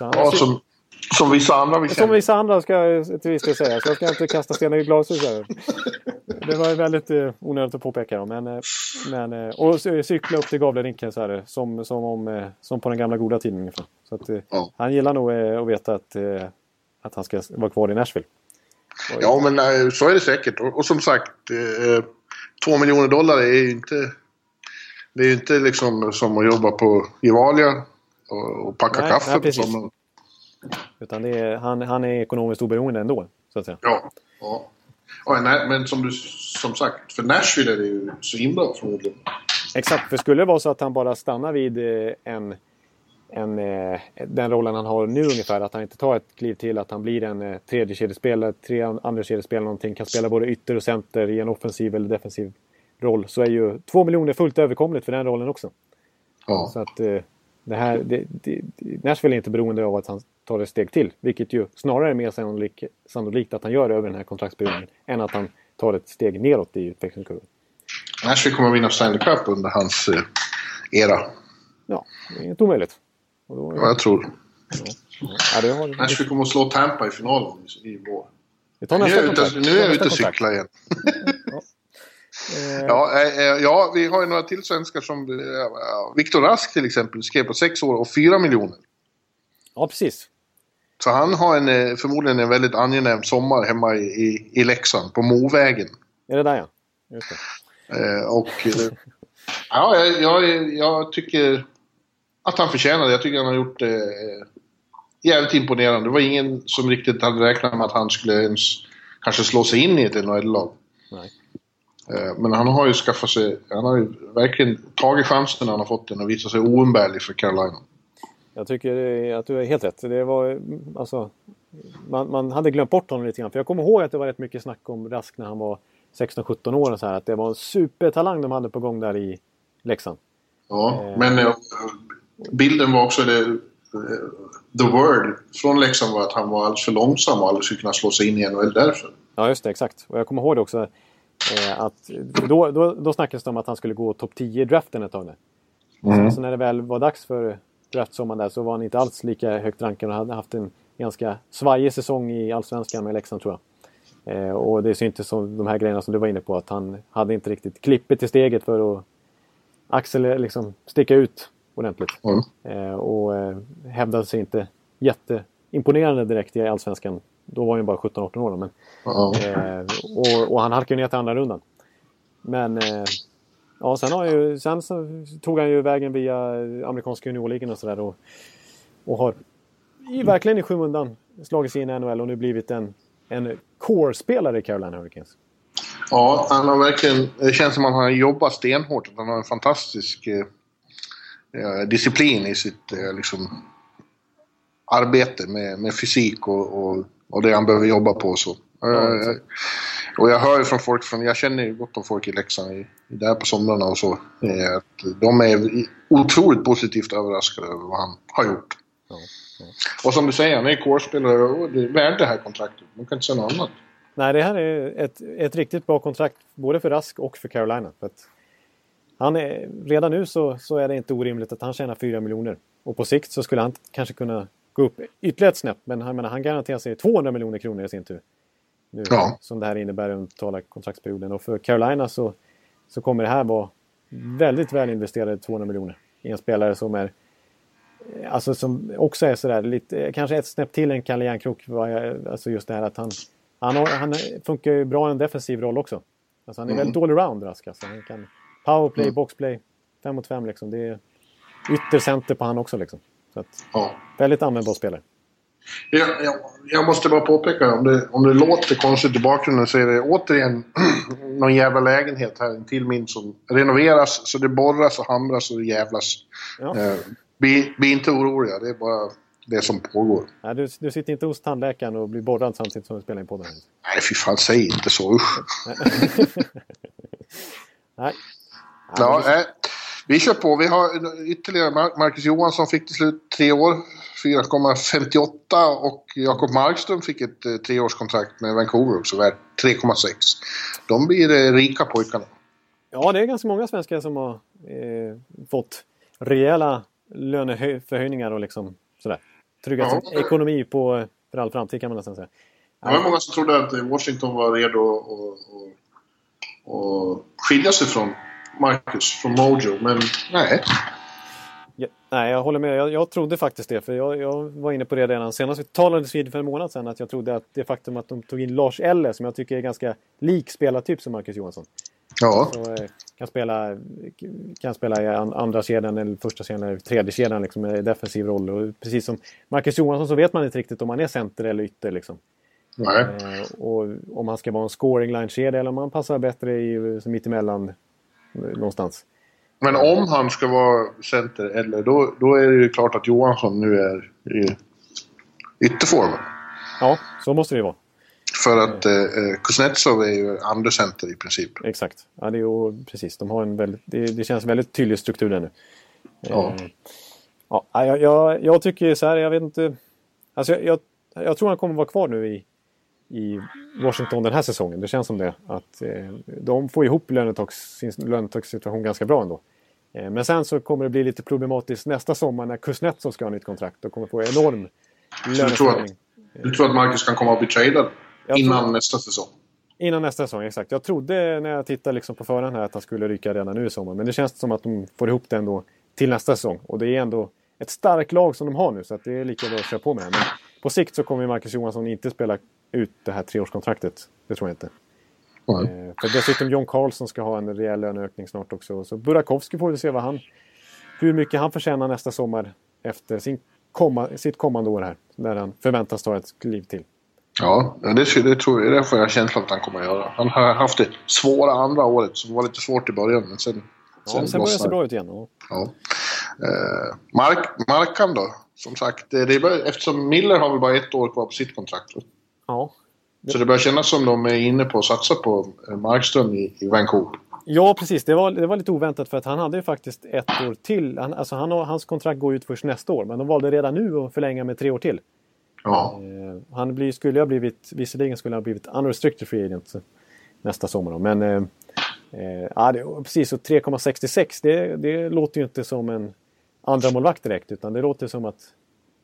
Ja, som, som vissa andra vi Som vissa andra ska jag till viss del säga. Så jag ska inte kasta stenar i glashus <laughs> Det var ju väldigt eh, onödigt att påpeka. Då, men, eh, men, eh, och cykla upp till Gavlerinken så här, som, som, om, eh, som på den gamla goda tiden ungefär. Så att, eh, ja. Han gillar nog eh, att veta att, eh, att han ska vara kvar i Nashville. Och, ja, men eh, så är det säkert. Och, och som sagt, två miljoner dollar är ju inte... Det är ju inte liksom som att jobba på Gevalia och, och packa nej, kaffe nej, sommaren. Utan är, han, han är ekonomiskt oberoende ändå, så att säga. Ja. ja. ja nej, men som, du, som sagt, för Nashville är det ju så himla förmodligen. Exakt, för skulle det vara så att han bara stannar vid eh, en, en, eh, den rollen han har nu ungefär, att han inte tar ett kliv till, att han blir en eh, tredje kedjespelare, tre andra kedjespelare någonting, kan spela både ytter och center i en offensiv eller defensiv roll, så är ju två miljoner fullt överkomligt för den rollen också. Ja. Så att det här, det, det, Nashville är inte beroende av att han tar ett steg till. Vilket ju snarare är mer sannolik, sannolikt att han gör över den här kontraktsperioden än att han tar ett steg neråt i utvecklingskurvan. Nashville kommer att vinna Stanley Cup under hans eh, era. Ja, det är inte omöjligt. Då, ja, jag tror ja. Ja, det har... Nashville kommer att slå Tampa i finalen i vår. Nu är jag ute och cyklar igen. Ja. Ja, eh, eh, ja, vi har ju några till svenskar som... Eh, Viktor Rask till exempel skrev på sex år och fyra miljoner. Ja, precis. Så han har en, förmodligen en väldigt angenäm sommar hemma i, i, i Leksand, på Movägen. Är det där ja? Just det. och... ja, jag, jag, jag, tycker att han förtjänar det. Jag tycker han har gjort det jävligt imponerande. Det var ingen som riktigt hade räknat med att han skulle ens kanske slå sig in i ett NHL-lag. Nej. Eh, men han har ju skaffat sig, han har ju verkligen tagit chansen när han har fått den och visat sig oumbärlig för Carolina. Jag tycker att du är helt rätt. Det var, alltså, man, man, hade glömt bort honom lite grann. För jag kommer ihåg att det var rätt mycket snack om Rask när han var 16-17 år. Och så här, att det var en supertalang de hade på gång där i Leksand. Ja, eh. men eh, bilden var också det... Eh, the word från Leksand var att han var alldeles för långsam och aldrig skulle kunna slå sig in i NHL därför. Ja, just det. Exakt. Och jag kommer ihåg det också. Eh, att då, då, då snackades det om att han skulle gå topp 10 i draften ett tag. Mm. Så, så, när det väl var dags för draftsommaren där så var han inte alls lika högt rankad och hade haft en ganska svajig säsong i Allsvenskan med Leksand tror jag. Eh, och det syntes som de här grejerna som du var inne på att han hade inte riktigt klippet i steget för att Axel liksom sticka ut ordentligt. Mm. Eh, och eh, hävdade sig inte jätteimponerande direkt i Allsvenskan då var han ju bara 17-18 år. Men, eh, och, och, han halkade ner till andra rundan. Men eh, ja, sen, har ju, sen så tog han ju vägen via amerikanska juniorligan och sådär. Och, och har i, verkligen i skymundan slagit sig in i NHL och nu blivit en, en core-spelare i Carolina Hurricanes. Ja, han har verkligen... Det känns som att han har jobbat stenhårt. Han har en fantastisk eh, eh disciplin i sitt eh, liksom, arbete med, med fysik och, och och det han behöver jobba på. så. Eh, och jag hör ju från folk, från, jag känner ju gott om folk i Leksand i, där på somrarna och så. Eh, att de är otroligt positivt överraskade över vad han har gjort. Ja. Och som du säger, han är kårspelare och det är värt det här kontraktet. Man kan inte säga något annat. Nej, det här är ett, ett riktigt bra kontrakt både för Rask och för Carolina. För han är, redan nu så, så är det inte orimligt att han tjänar 4 miljoner. Och på sikt så skulle han kanske kunna gå upp ytterligare ett snäpp. Men han, menar, han garanterar sig 200 miljoner kronor i sin tur. Nu, ja. Som det här innebär under totala kontraktsperioden. Och för Carolina så, så kommer det här vara väldigt väl investerade 200 miljoner i en spelare som är Alltså som också är sådär lite, kanske ett snäpp till än Kalle Järnkrok. Alltså just det här att han, han, har, han funkar ju bra i en defensiv roll också. Alltså han är mm. väldigt allround Rask. Alltså. Han kan powerplay, mm. boxplay, fem mot fem liksom. Det är yttercenter på han också liksom. Ja. Väldigt användbar spelare. Jag, jag, jag, måste bara påpeka, om det, om det låter konstigt i bakgrunden så är det återigen <clears throat> någon jävla lägenhet här till min som renoveras. Så det borras och hamras och det jävlas. Ja. Eh, bli, bli inte oroliga, det är bara det som pågår. Nej, du, du sitter inte hos tandläkaren och blir borrad samtidigt som du spelar in podden? Nej, fy fan, säg inte så. Usch. <laughs> Nej. Ja, nej. Vi kör på. Vi har ytterligare Marcus Johansson fick till slut tre år. 4,58 och Jakob Markström fick ett eh, treårskontrakt med Vancouver också värt 3,6. De blir eh, rika pojkarna. Ja, det är ganska många svenskar som har eh, fått rejäla löneförhöjningar och liksom sådär. Tryggat ja. sin ekonomi på, för all framtid kan man nästan säga. Det var många som trodde att Washington var redo att skilja sig från Marcus, från Mojo, men nej. Ja, nej, jag håller med. Jag, jag trodde faktiskt det. För jag, jag, var inne på det redan senast vi talades vid för en månad sedan. Att jag trodde att det faktum att de tog in Lars Elle, som jag tycker är ganska lik spelartyp som Marcus Johansson. Ja. Så, eh, kan, spela, kan spela i andra kedjan eller första kedjan eller tredje kedjan liksom, i defensiv roll. Och precis som Marcus Johansson så vet man inte riktigt om han är center eller ytter. Liksom. Nej. Eh, och om han ska vara en scoring line-kedja eller om han passar bättre i, mittemellan någonstans. Men om han ska vara center, eller då, då är det ju klart att Johansson nu är i ytterformen. Ja, så måste det ju vara. För att eh, eh, Kuznetsov är ju andra center i princip. Exakt. Ja, det är ju, precis. De har en väldigt, det, det känns väldigt tydlig struktur där nu. Ja. Eh, ja, jag, jag, jag, tycker så här, jag vet inte. Alltså jag, jag, jag tror han kommer vara kvar nu i, i Washington den här säsongen. Det känns som det. Att eh, de får ihop lönetags, sin lönetagssituation ganska bra ändå. Eh, men sen så kommer det bli lite problematiskt nästa sommar när Kuznetsov ska ha nytt kontrakt och kommer få enorm löneförhöjning. Du tror att Marcus kan komma att bli tradad innan tror... nästa säsong? Innan nästa säsong, exakt. Jag trodde när jag tittade liksom på förhand här att han skulle ryka redan nu i sommar. Men det känns som att de får ihop det ändå till nästa säsong. Och det är ändå ett starkt lag som de har nu så att det är lika bra att köra på med. Men på sikt så kommer Marcus Johansson inte spela ut det här treårskontraktet. Det tror jag inte. Mm. Eh, för dessutom John Carlson ska ha en rejäl löneökning snart också. Så Burakovsky får vi se vad han, hur mycket han förtjänar nästa sommar efter sin komma, sitt kommande år här. När han förväntas ta ett kliv till. Ja, det, det tror jag. Det får jag känslan att han kommer att göra. Han har haft det svåra andra året som var lite svårt i början. Men sen, sen, sen började det se bra ut igen. Ja. ja. Eh, Mark, Markan då? Som sagt, det är, eftersom Miller har väl bara ett år kvar på sitt kontrakt. Ja. Så det börjar kännas som de är inne på att satsa på eh, Markström i, i Vancouver. Ja, precis. Det var, det var lite oväntat för att han hade ju faktiskt ett år till. Han, alltså han, hans kontrakt går ut först nästa år, men de valde redan nu att förlänga med tre år till. Ja. Eh, han blir, skulle ha blivit, visserligen skulle han ha blivit unrestricted free agent nästa sommar. Men eh, eh, ja, det, precis, så 3,66 det, det låter ju inte som en andra målvakt direkt utan det låter som att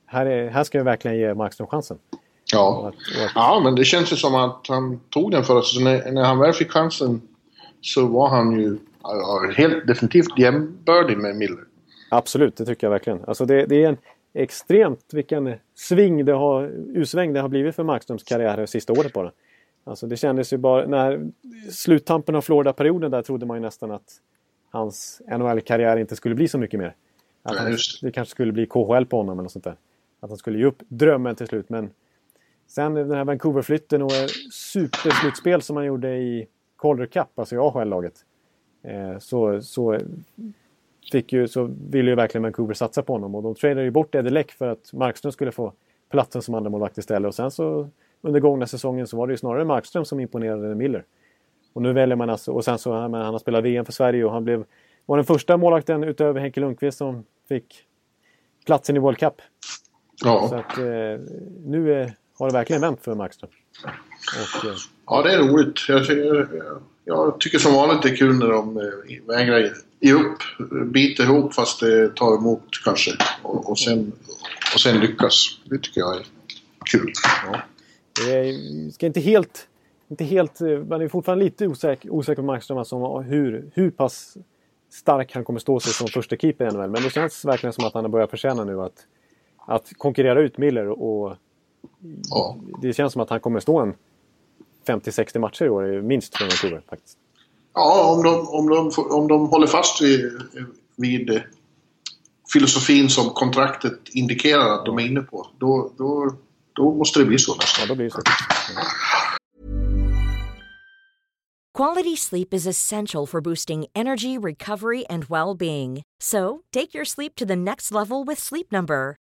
här, är, här ska vi verkligen ge Markström chansen. Ja. Ja, men det känns ju som att han tog den förra säsongen. När, när han väl fick chansen så var han ju ja, helt definitivt jämbördig med Miller. Absolut, det tycker jag verkligen. Alltså det, det är en extremt vilken sving det har, usväng det har blivit för Markströms karriär det sista året bara. Alltså det kändes ju bara, när sluttampen av Florida-perioden där trodde man ju nästan att hans NHL-karriär inte skulle bli så mycket mer. Att han, det kanske skulle bli KHL på honom eller något sånt där. Att han skulle ge upp drömmen till slut men Sen den här Vancouver-flytten och superslutspel som han gjorde i Calder Cup, alltså i AHL-laget. Eh, så, så, fick ju, så ville ju verkligen Vancouver satsa på honom och de tradade ju bort Eddie Leck för att Markström skulle få platsen som andra målvakt istället. Och sen så under gångna säsongen så var det ju snarare Markström som imponerade än Miller. Och nu väljer man alltså, och sen så han, han har spelat VM för Sverige och han blev, var den första målvakten utöver Henke Lundqvist som fick platsen i World Cup. Ja. Så att eh, nu är har det verkligen vänt för Markström. Och, eh, ja, det är roligt. Jag, jag, jag, tycker som vanligt det är kul när de eh, vägrar ge upp. Biter ihop fast det tar emot kanske. Och, och, sen, och sen lyckas. Det tycker jag är kul. Ja. Är, ska inte helt... Inte helt eh, man är fortfarande lite osäker, osäker på Markström alltså, hur, hur pass stark han kommer stå sig som första keeper i NHL. Men det känns verkligen som att han har börjat förtjäna nu att, att konkurrera ut Miller och Ja. Det känns som att han kommer stå en 50-60 matcher i år, minst från Vancouver faktiskt. Ja, om de, om de, om de håller fast vid, vid filosofin som kontraktet indikerar att de är inne på. Då, då, då måste det bli så nästan. Ja, då blir det så. Quality sleep is essential for boosting energy, recovery, and well being. So, take your sleep to the next level with Sleep Number.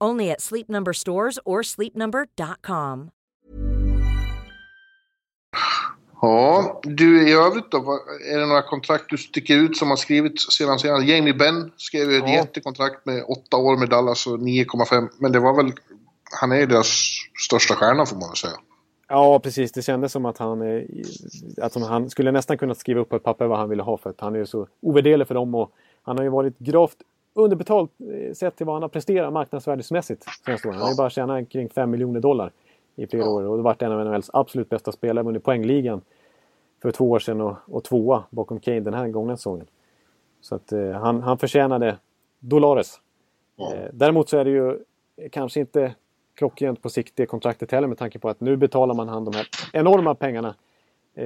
Only at Sleep Number stores or sleepnumber.com. Ja, du i övrigt då? Är det några kontrakt du sticker ut som har skrivits sedan senast? Jamie Benn skrev ju ett Ja. jättekontrakt med åtta år med Dallas och 9,5. Men det var väl... Han är ju deras största stjärna får man väl säga. Ja, precis. Det kändes som att han, eh, att han skulle nästan kunnat skriva upp på ett papper vad han ville ha för att han är ju så ovärderlig för dem. Och han har ju varit gravt underbetalt eh, sett till vad han har presterat marknadsvärdesmässigt senaste åren. Han har ju bara tjänat kring 5 miljoner dollar i flera år och det varit en av NHLs absolut bästa spelare. Vunnit poängligan för två år sedan och, och tvåa bakom Kane den här gångna säsongen. Så att eh, han, han förtjänade Dolores. Ja. Eh, däremot så är det ju kanske inte klockrent på sikt det kontraktet heller med tanke på att nu betalar man han de här enorma pengarna eh,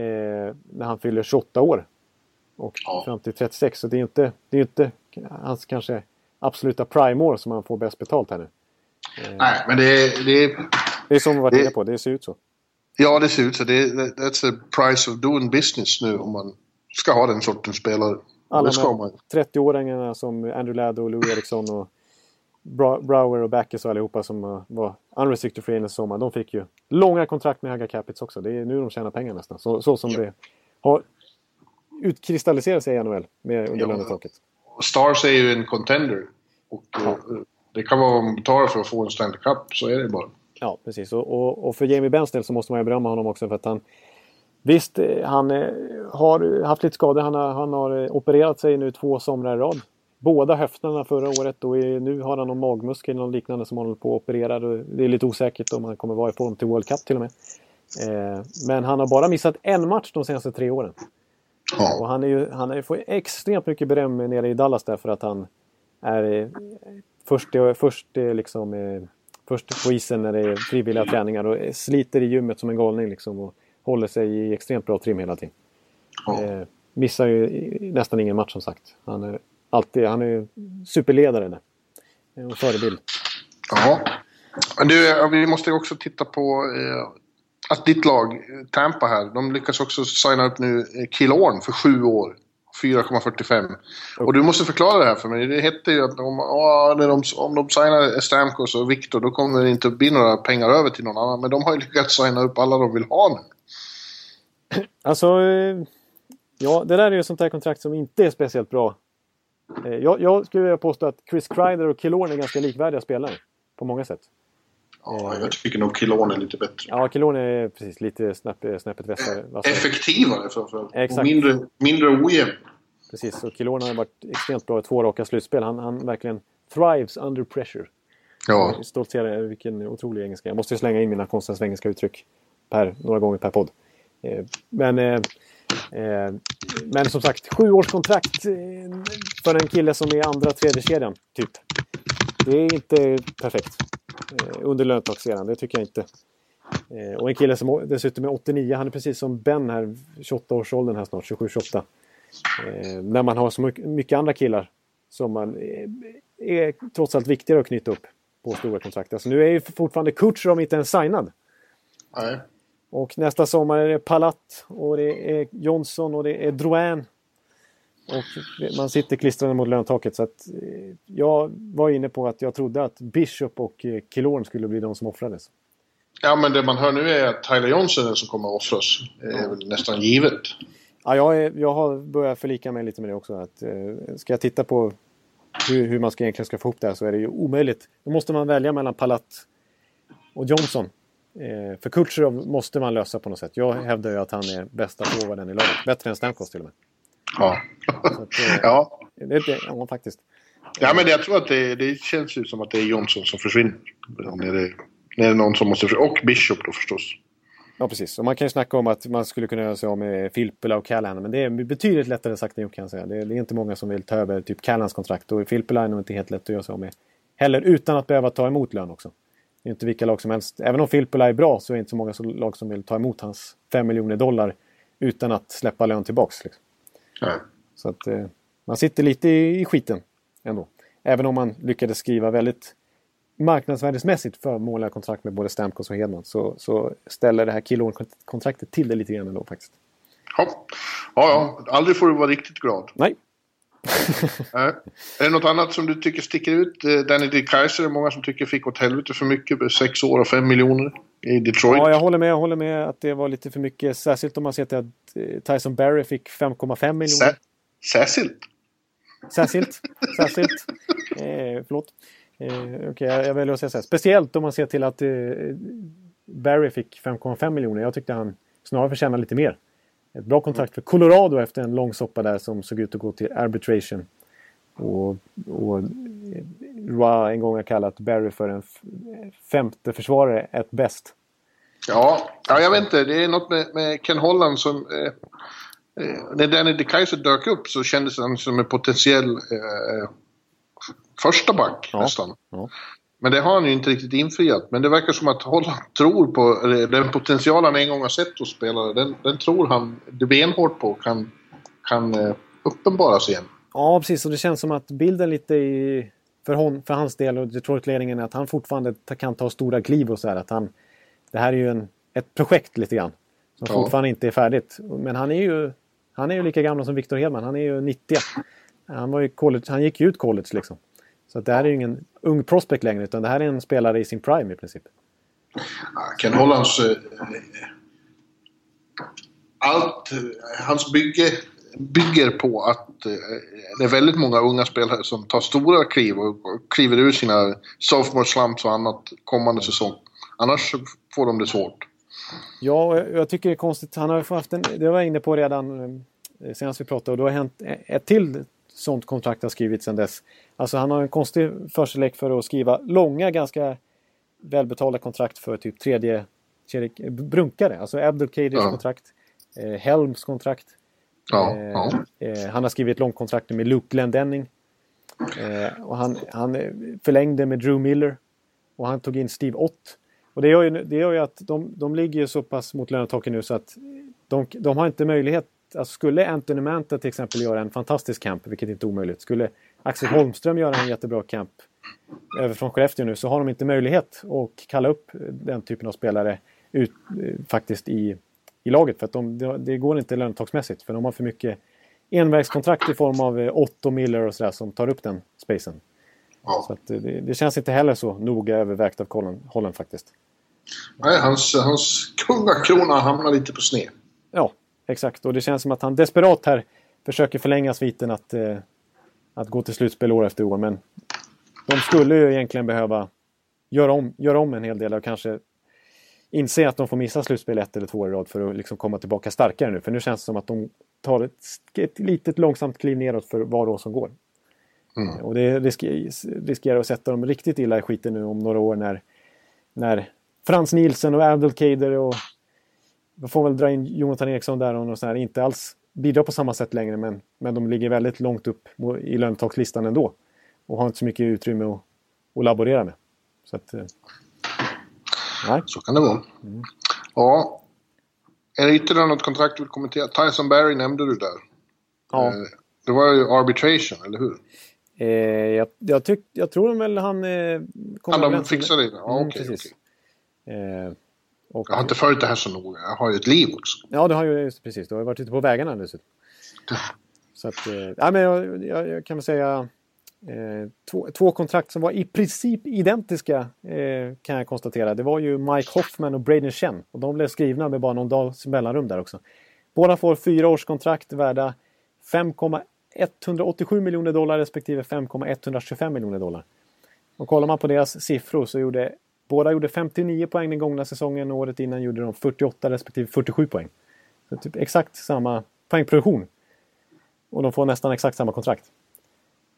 när han fyller 28 år. Och fram till 36. Så det är ju inte, det är ju inte hans kanske absoluta prime-år som han får bäst betalt här nu. Nej, men det är... Det Det är som vi varit Det- inne på, det ser ut så. ja, det ser ut så. Det är, that's the price of doing business nu om man ska ha den sortens spelare. Alla de man. här 30-åringarna som Andrew Ladd och Lou Eriksson och Brower och Backes och allihopa som uh, var unrestricted free i sommar. De fick ju långa kontrakt med höga capits också. Det är nu de tjänar pengar nästan. Så, så som Ja. det har utkristalliserat sig i NHL med under Ja. Stars är ju en contender. Och eh, det kan vara vad man betalar för att få en Stanley Cup. Så är det bara. Ja, precis. Och, och, och för Jamie Benns del så måste man ju berömma honom också för att han Visst, eh, han eh, har haft lite skador. Han har, han har opererat sig nu två somrar i rad. Båda höfterna förra året och nu har han någon magmuskel eller liknande som han håller på att operera. Det är lite osäkert om han kommer vara i form till World Cup till och med. Men han har bara missat en match de senaste tre åren. Och Ja. han, är ju, han är, får extremt mycket beröm nere i Dallas därför att han är eh, först, eh, först, eh, liksom, eh, först på isen när det är frivilliga träningar och eh, sliter i gymmet som en galning liksom, och håller sig i extremt bra trim hela tiden. Ja. Eh, missar ju nästan ingen match som sagt. Han är, alltid, han är superledare där. En förebild. Ja. Men du, eh, vi måste ju också titta på eh, att ditt lag, Tampa här, de lyckas också signa upp nu eh, Kilor'n Killorn för sju år. 4,45. Och du måste förklara det här för mig. Det hette ju att om, de, om de signar Stamkos och Victor då kommer det inte bli några pengar över till någon annan. Men de har ju lyckats signa upp alla de vill ha nu. Alltså, eh, ja, det där är ju sånt här kontrakt som inte är speciellt bra. Eh, jag, jag skulle vilja påstå att Chris Kreider och Killorn är ganska likvärdiga spelare. På många sätt. Ja, jag tycker nog Killorn är lite bättre. Ja, Killorn är precis lite snäpp, snäppet vassare. vassare. Effektivare framförallt. Exakt. Och mindre, mindre ojämn. Precis, och Killorn har varit extremt bra i två raka slutspel. Han, han verkligen thrives under pressure. Ja. Stoltserar över vilken otrolig engelska. Jag måste ju slänga in mina konstens engelska uttryck per, några gånger per podd. Eh, men, eh, eh, men som sagt, sju års kontrakt eh, för en kille som är andra, tredje kedjan typ. Det är inte perfekt. Eh, under lönetaksseran, det tycker jag inte. Eh, och en kille som dessutom är 89, han är precis som Ben här, 28-årsåldern här snart, 27-28. Eh, när man har så mycket, andra killar som man är trots allt viktigare att knyta upp på stora kontrakt. Alltså nu är ju fortfarande Kutjerov inte ens signad. Nej. Och nästa sommar är det Palat och det är Johnson och det är Drouin. Och man sitter klistrade mot löntaket. Så att, eh, jag var inne på att jag trodde att Bishop och eh, Killorn skulle bli de som offrades. Ja, men det man hör nu är att Tyler Johnson är den som kommer att offras. Det är väl nästan givet. Ja, jag, jag har börjat förlika mig lite med det också. Att, eh, ska jag titta på hur, hur man ska egentligen ska få ihop det här så är det ju omöjligt. Då måste man välja mellan Palat och Johnson. Eh, för Kutjerov måste man lösa på något sätt. Jag hävdar ju att han är bästa forwarden i laget. Bättre än Stamkos till och med. Ja. Att, eh, ja. det, det, ja, faktiskt. Ja, men jag tror att det, det känns ju som att det är Johnson som försvinner. När det, när det är någon som måste försvinna. Och Bishop då förstås. Ja, precis. Och man kan ju snacka om att man skulle kunna göra sig av med Filppula och Callahan. Men det är betydligt lättare sagt än gjort kan jag säga. Det är, det är inte många som vill ta över typ Callahans kontrakt. Och Filppula är nog inte helt lätt att göra sig av med. Heller utan att behöva ta emot lön också. Det är inte vilka lag som helst. Även om Filppula är bra så är det inte så många lag som vill ta emot hans 5 miljoner dollar utan att släppa lön tillbaks. Liksom. Ja. Så att eh, man sitter lite i, i skiten ändå. Även om man lyckades skriva väldigt marknadsvärdesmässigt förmånliga kontrakt med både Stamkos och Hedman så, så ställer det här Killorn-kontraktet till det lite grann ändå faktiskt. Ja. ja, ja. Aldrig får du vara riktigt glad. Nej. <laughs> Är det något annat som du tycker sticker ut? Eh, Danny D. Kaiser är många som tycker fick åt helvete för mycket. Sex år och fem miljoner i Detroit. Ja, jag håller med. Jag håller med att det var lite för mycket. Särskilt om man ser till att eh, Tyson Barry fick 5,5 miljoner. Sä särskilt. Särskilt. <laughs> Särskilt. Eh, förlåt. Eh, okay, jag, jag väljer att säga så här. Speciellt om man ser till att eh, Barry fick 5,5 miljoner. Jag tyckte han snarare förtjänade lite mer. Ett bra kontrakt för Colorado efter en lång soppa där som såg ut att gå till arbitration. Och, och Roy en gång har kallat Barry för en femte försvarare, ett bäst. Ja, ja, jag vet inte. Det är något med, med Ken Holland som... Eh, eh, när Danny DeKaiser dök upp så kändes han som en potentiell eh, första back Ja. nästan. Ja. Men det har han ju inte riktigt infriat. Men det verkar som att Holland tror på den potential han en gång har sett hos spelare. Den, den tror han det benhårt på kan, kan eh, uppenbaras igen. Ja, precis. Och det känns som att bilden lite i, för, hon, för hans del och Detroit-ledningen är att han fortfarande kan ta stora kliv och så här. Att han, det här är ju en, ett projekt lite grann. Som Ja. fortfarande inte är färdigt. Men han är ju, han är ju lika gammal som Victor Hedman. Han är ju 90. Han, var ju college, han gick ju ut college liksom. Så att det här är ju ingen ung prospect längre utan det här är en spelare i sin prime i princip. Ken Hollands... Eh, allt... eh, Hans bygge bygger på att eh, det är väldigt många unga spelare som tar stora kliv och, kliver ur sina sophomore slumps och annat kommande säsong. Annars får de det svårt. Ja, jag tycker det är konstigt. Han har haft en, det var jag inne på redan senast vi pratade och då har hänt ett till sånt kontrakt har skrivits sedan dess. Alltså han har en konstig förkärlek för att skriva långa, ganska välbetalda kontrakt för typ tredje kedje- brunkare. Alltså Abdelkaders Ja. kontrakt, eh, Helms kontrakt. Ja, Eh, ja. eh, han har skrivit ett långt kontrakt med Luke Glendenning. Eh, och han, han eh, förlängde med Drew Miller. Och han tog in Steve Ott. Och det gör ju, det gör ju att de, de ligger ju så pass mot lönetaket nu så att de, de har inte möjlighet. Alltså skulle Anthony Manta till exempel göra en fantastisk camp, vilket inte är omöjligt. Skulle Axel Holmström göra en jättebra camp över från Skellefteå nu så har de inte möjlighet att kalla upp den typen av spelare ut, eh, faktiskt i, i laget. För att de, det, går inte lönetagsmässigt för de har för mycket envägskontrakt i form av eh, Otto Miller och sådär som tar upp den spacen. Så ja. att eh, det, det känns inte heller så noga övervägt av Colin, Holland faktiskt. Nej, hans, hans kungakrona hamnar lite på sned. Ja, exakt. Och det känns som att han desperat här försöker förlänga sviten att, eh, att gå till slutspel år efter år. Men de skulle ju egentligen behöva göra om, göra om en hel del och kanske inse att de får missa slutspel ett eller två år i rad för att liksom komma tillbaka starkare nu. För nu känns det som att de tar ett, ett litet långsamt kliv neråt för var år som går. Mm. Och det risker, riskerar att sätta dem riktigt illa i skiten nu om några år när, när Frans Nielsen och Abdelkader och då får väl dra in Jonathan Eriksson där och sånt här, inte alls bidrar på samma sätt längre men, men de ligger väldigt långt upp i lönetakslistan ändå. Och har inte så mycket utrymme att, att laborera med. Så att, eh, nej. Så kan det vara. Ja. Är det ytterligare något kontrakt du vill kommentera? Tyson Barry nämnde du där. Ja. Eh, Det var ju arbitration, eller hur? Eh, jag, jag, tyck, jag tror väl han eh, Kan de överens med- fixa det? Ja, Mm, okej. Eh, och, Jag har inte följt det här så noga. Jag har ju ett liv också. Ja, det har ju precis. Du har ju varit ute på vägarna dessutom. Så att, eh, ja, men jag, jag, jag kan väl säga eh, två, två kontrakt som var i princip identiska eh, kan jag konstatera. Det var ju Mike Hoffman och Braden Chen. Och de blev skrivna med bara någon dags mellanrum där också. Båda får fyra års kontrakt värda 5,187 miljoner dollar respektive 5,125 miljoner dollar. Och kollar man på deras siffror så gjorde båda gjorde 59 poäng den gångna säsongen och året innan gjorde de 48 respektive 47 poäng. Så typ exakt samma poängproduktion. och de får nästan exakt samma kontrakt.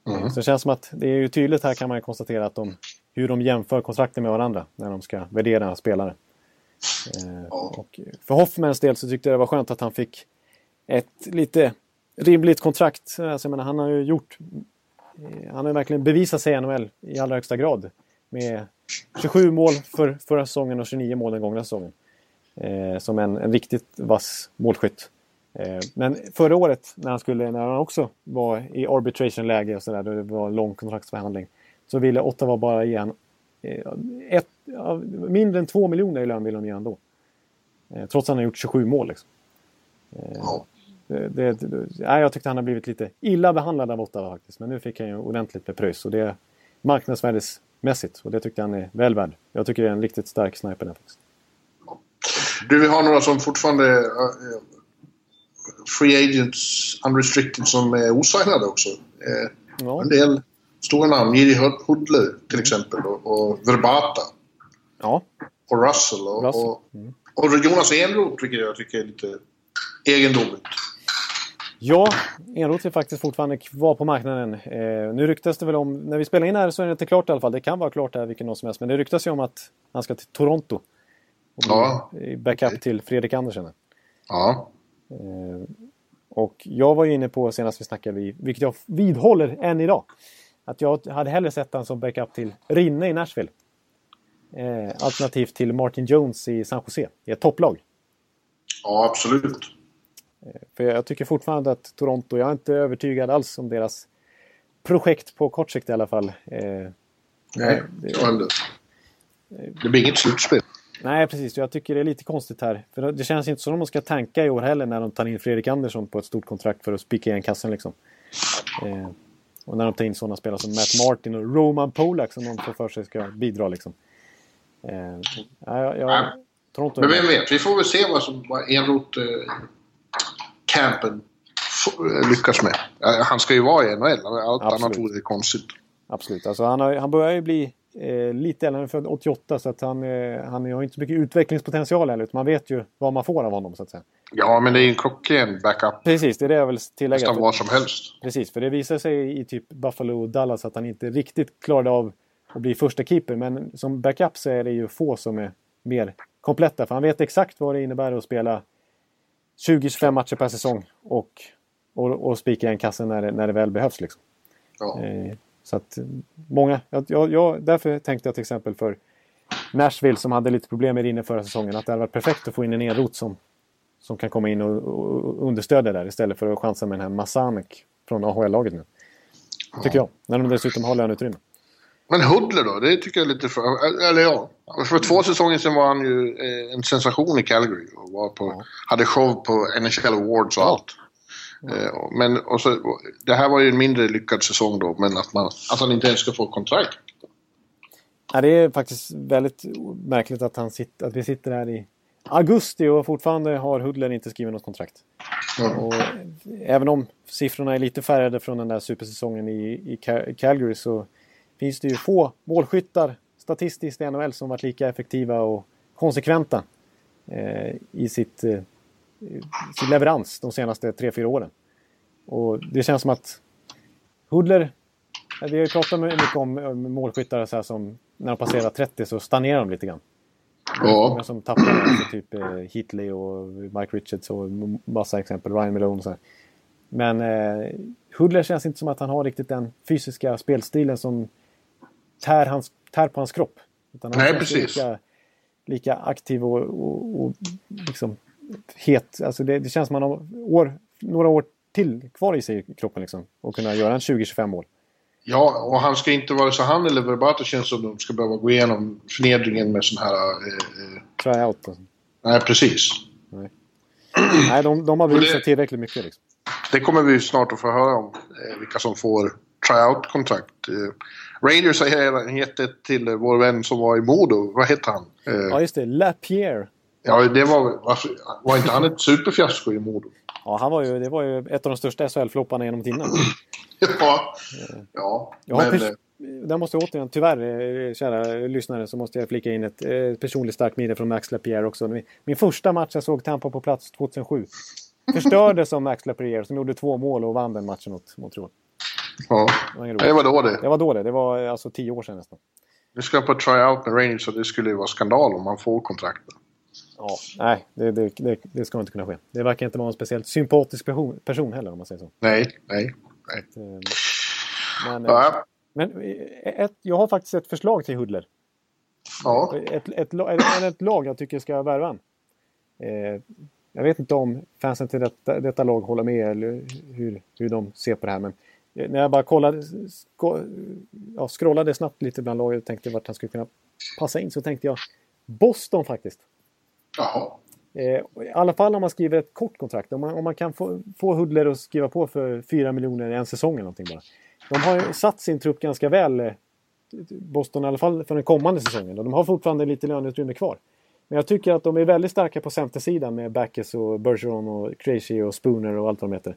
Mm. Så det känns som att det är ju tydligt här kan man konstatera att de, hur de jämför kontrakten med varandra när de ska värdera spelare. Eh, och för Hoffmans del så tyckte jag det var skönt att han fick ett lite rimligt kontrakt. Alltså, jag menar, han har ju gjort... Eh, han har verkligen bevisat sig i NHL i allra högsta grad. Med 27 mål för förra säsongen och 29 mål den gångna säsongen. Eh, som en, en, riktigt vass målskytt. Eh, men förra året när han, skulle, när han också var i arbitration-läge och sådär, det var lång kontraktsförhandling. Så ville Ottawa bara ge han eh, ett, mindre än 2 miljoner i lön ville de ge honom då. Eh, trots att han har gjort 27 mål. Liksom. Eh, ja. Det, det, det, jag tyckte han har blivit lite illa behandlad av Ottawa faktiskt. Men nu fick han ju ordentligt med pröjs. Och det är marknadsvärdesmässigt. Och det tyckte han är väl värd. Jag tycker det är en riktigt stark sniper där faktiskt. Du, vi har några som fortfarande är uh, free agents, unrestricted, som är osignade också. Uh, ja. En del stora namn. Jiri Hudler till exempel och, och Verbata. Ja. Och Russell. Och, Russell. Och, mm. och Jonas Enroth, vilket jag tycker är lite egendomligt. Ja, Enroth är faktiskt fortfarande kvar på marknaden. Eh, nu ryktas det väl om, när vi spelar in här så är det inte klart i alla fall. Det kan vara klart här vilken dag som helst. Men det ryktas ju om att han ska till Toronto. Och ja. Backup okay. till Fredrik Andersen. Ja. Eh, och jag var ju inne på senast vi snackade, vilket jag vidhåller än idag. Att jag hade hellre sett han som backup till Rinne i Nashville. Eh, alternativt till Martin Jones i San Jose, i ett topplag. Ja, absolut. Eh, för jag tycker fortfarande att Toronto, jag är inte övertygad alls om deras projekt på kort sikt i alla fall. Eh, Nej, det, det, det blir inget slutspel. Nej, precis. Jag tycker det är lite konstigt här. För det känns inte som att de ska tanka i år heller när de tar in Fredrik Andersson på ett stort kontrakt för att spika igen kassan liksom. Eh, och när de tar in sådana spelare som Matt Martin och Roman Polak som de får för sig ska bidra liksom. Eh, jag, jag, Toronto Men vem vet, vi får väl se vad som Enroth eh, campen lyckas med. Han ska ju vara i NHL, allt Absolut. annat vore konstigt. Absolut, alltså han, har, han börjar ju bli eh, lite äldre, för 88 så att han, eh, han har inte så mycket utvecklingspotential heller. Man vet ju vad man får av honom så att säga. Ja, men det är ju en klockren backup. Precis, det är det jag vill tillägga. Nästan vad som helst. Precis, för det visar sig i typ Buffalo och Dallas att han inte riktigt klarade av att bli första keeper. Men som backup så är det ju få som är mer kompletta. För han vet exakt vad det innebär att spela 20-25 matcher per säsong och, och, och spika igen kassen när det, när det väl behövs. Liksom. Ja. Eh, så att många, jag, jag, därför tänkte jag till exempel för Nashville som hade lite problem med det inne förra säsongen att det hade varit perfekt att få in en enrot som, som kan komma in och, och understödja där istället för att chansa med den här Masanek från AHL-laget nu. Ja. Tycker jag. När de dessutom har löneutrymme. Men Hudler då? Det tycker jag är lite för... Eller ja. För två säsonger sedan var han ju eh, en sensation i Calgary. Och var på, ja. hade show på NHL Awards och allt. Ja. Men och så, det här var ju en mindre lyckad säsong då, men att, man, att han inte ens ska få kontrakt. Ja, det är faktiskt väldigt märkligt att, han sitter, att vi sitter här i augusti och fortfarande har Hudler inte skrivit något kontrakt. Mm. Och även om siffrorna är lite färgade från den där supersäsongen i, i Calgary så finns det ju få målskyttar statistiskt i NHL som varit lika effektiva och konsekventa eh, i sitt eh, sin leverans de senaste 3-4 åren. Och det känns som att Hudler, vi har ju pratat mycket om målskyttar så här som när de passerar 30 så stagnerar de lite grann. Ja. Många som tappar alltså, typ eh, Hitley och Mike Richards och massa exempel, Ryan Malone och så här. Men eh, Hudler känns inte som att han har riktigt den fysiska spelstilen som tär, hans, tär på hans kropp. Utan han Nej, precis. Lika, lika aktiv och, och, och liksom het. Alltså det, det känns som att man har år, några år till kvar i sig i kroppen liksom. Och kunna göra en 20-25 mål. Ja, och han ska inte vara så han eller Verbato känns som de ska behöva gå igenom förnedringen med sån här... Eh, eh Tryout alltså. Nej, precis. Nej, nej de, de har bevisat tillräckligt mycket liksom. Det kommer vi snart att få höra om. Eh, vilka som får tryout-kontrakt. Eh, Rangers har gett ett till vår vän som var i Modo. Vad heter han? Eh, ja, just det. Lapierre. Ja, det var, var inte han ett superfiasko i Modo? Ja, han var ju, det var ju ett av de största SHL-flopparna genom tiderna. <laughs> ja, ja. Jag men... Pers- där måste jag återigen, tyvärr, eh, kära lyssnare, så måste jag flika in ett eh, personligt starkt minne från Max Lapierre också. Min, min första match jag såg Tampa på plats 2007. förstördes av Max Lapierre som gjorde två mål och vann den matchen mot Montreal. Ja. Det var då det. Det var då det. Det var alltså tio år sedan nästan. Nu ska jag på tryout med Rangers och det skulle ju vara skandal om man får kontraktet. Ja, nej, det, det, det, det ska inte kunna ske. Det verkar inte vara en speciellt sympatisk person, person heller om man säger så. Nej, nej, nej. Eh, Men, eh, Ja, men eh, ett, jag har faktiskt ett förslag till Hudler. ja. Ett, ett, ett, ett lag jag tycker ska värva han. Eh, jag vet inte om fansen till detta, detta lag håller med eller hur, hur de ser på det här. Men eh, när jag bara kollade, sko, ja, scrollade snabbt lite bland laget och tänkte vart han skulle kunna passa in så tänkte jag Boston faktiskt. Jaha. Eh, I alla fall om man skriver ett kort kontrakt. Om man, om man kan få, få Hudler att skriva på för 4 miljoner i en säsong eller någonting bara. De har satt sin trupp ganska väl, eh, Boston i alla fall för den kommande säsongen. Och de har fortfarande lite löneutrymme kvar. Men jag tycker att de är väldigt starka på centersidan med Backes och Bergeron och Krejci och Spooner och allt vad de heter.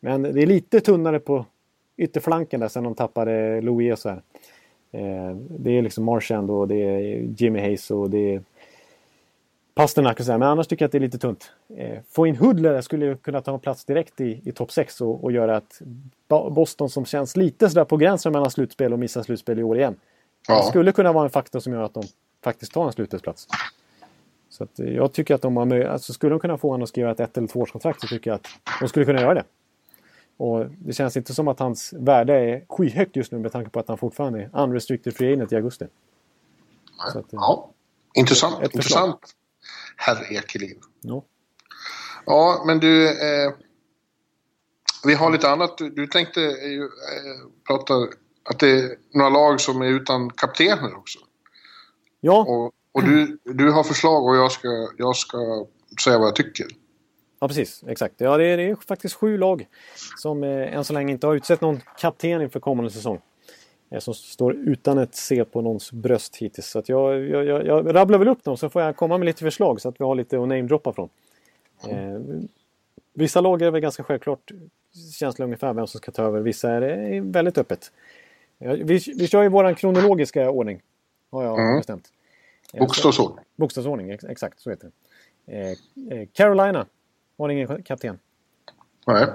Men det är lite tunnare på ytterflanken där sen de tappade Louis och så här. Eh, det är liksom Marchand och det är Jimmy Hayes och det är Pasternak och så här. Men annars tycker jag att det är lite tunt. Eh, få in Hudler skulle ju kunna ta en plats direkt i, i topp 6 och, och göra att Boston som känns lite sådär på gränsen mellan slutspel och missar slutspel i år igen. Det Ja. skulle kunna vara en faktor som gör att de faktiskt tar en slutspelsplats. Så att, jag tycker att de har möj- alltså skulle de kunna få honom att skriva ett ett eller tvåårskontrakt så tycker jag att de skulle kunna göra det. Och det känns inte som att hans värde är skyhögt just nu med tanke på att han fortfarande är unrestricted free agent i augusti. Så att, eh, ja. Intressant. Ett. Intressant. Herr Ekeliv. Ja. Ja, men du... Eh, vi har lite annat. Du, du tänkte ju, eh, prata att det är några lag som är utan kaptener också. Ja, Och, och du, du har förslag och jag ska, jag ska säga vad jag tycker. Ja, precis. Exakt. Ja, det är, det är faktiskt sju lag som eh, än så länge inte har utsett någon kapten inför kommande säsong. Eh, som står utan ett C på någons bröst hittills. Så att jag, jag, jag, jag rabblar väl upp dem så får jag komma med lite förslag så att vi har lite att namedroppa från. Eh, vissa lag är väl ganska självklart känsla ungefär vem som ska ta över. Vissa är det väldigt öppet. Vi, vi kör ju våran kronologiska ordning. Har jag Mm. bestämt. Eh, Bokstavsordning. Bokstavsordning, ex- exakt så heter det. Eh, eh, Carolina har ingen kapten. Nej. Eh,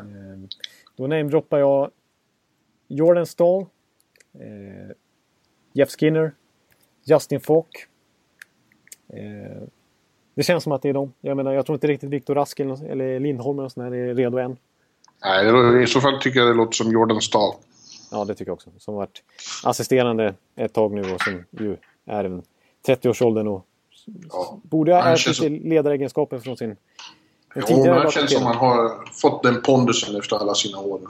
då namedroppar jag Jordan Stahl, eh, Jeff Skinner, Justin Falk. Eh, det känns som att det är dem. Jag menar, jag tror inte riktigt Viktor Rask eller, Lindholm eller är redo än. Nej, i så fall tycker jag det låter som Jordan Stahl. Ja, det tycker jag också. Som varit assisterande ett tag nu och som ju är en 30-årsåldern och Ja. borde ha ärvt lite ledaregenskaper från sin Jo, men han känns som han har fått den pondusen efter alla sina år.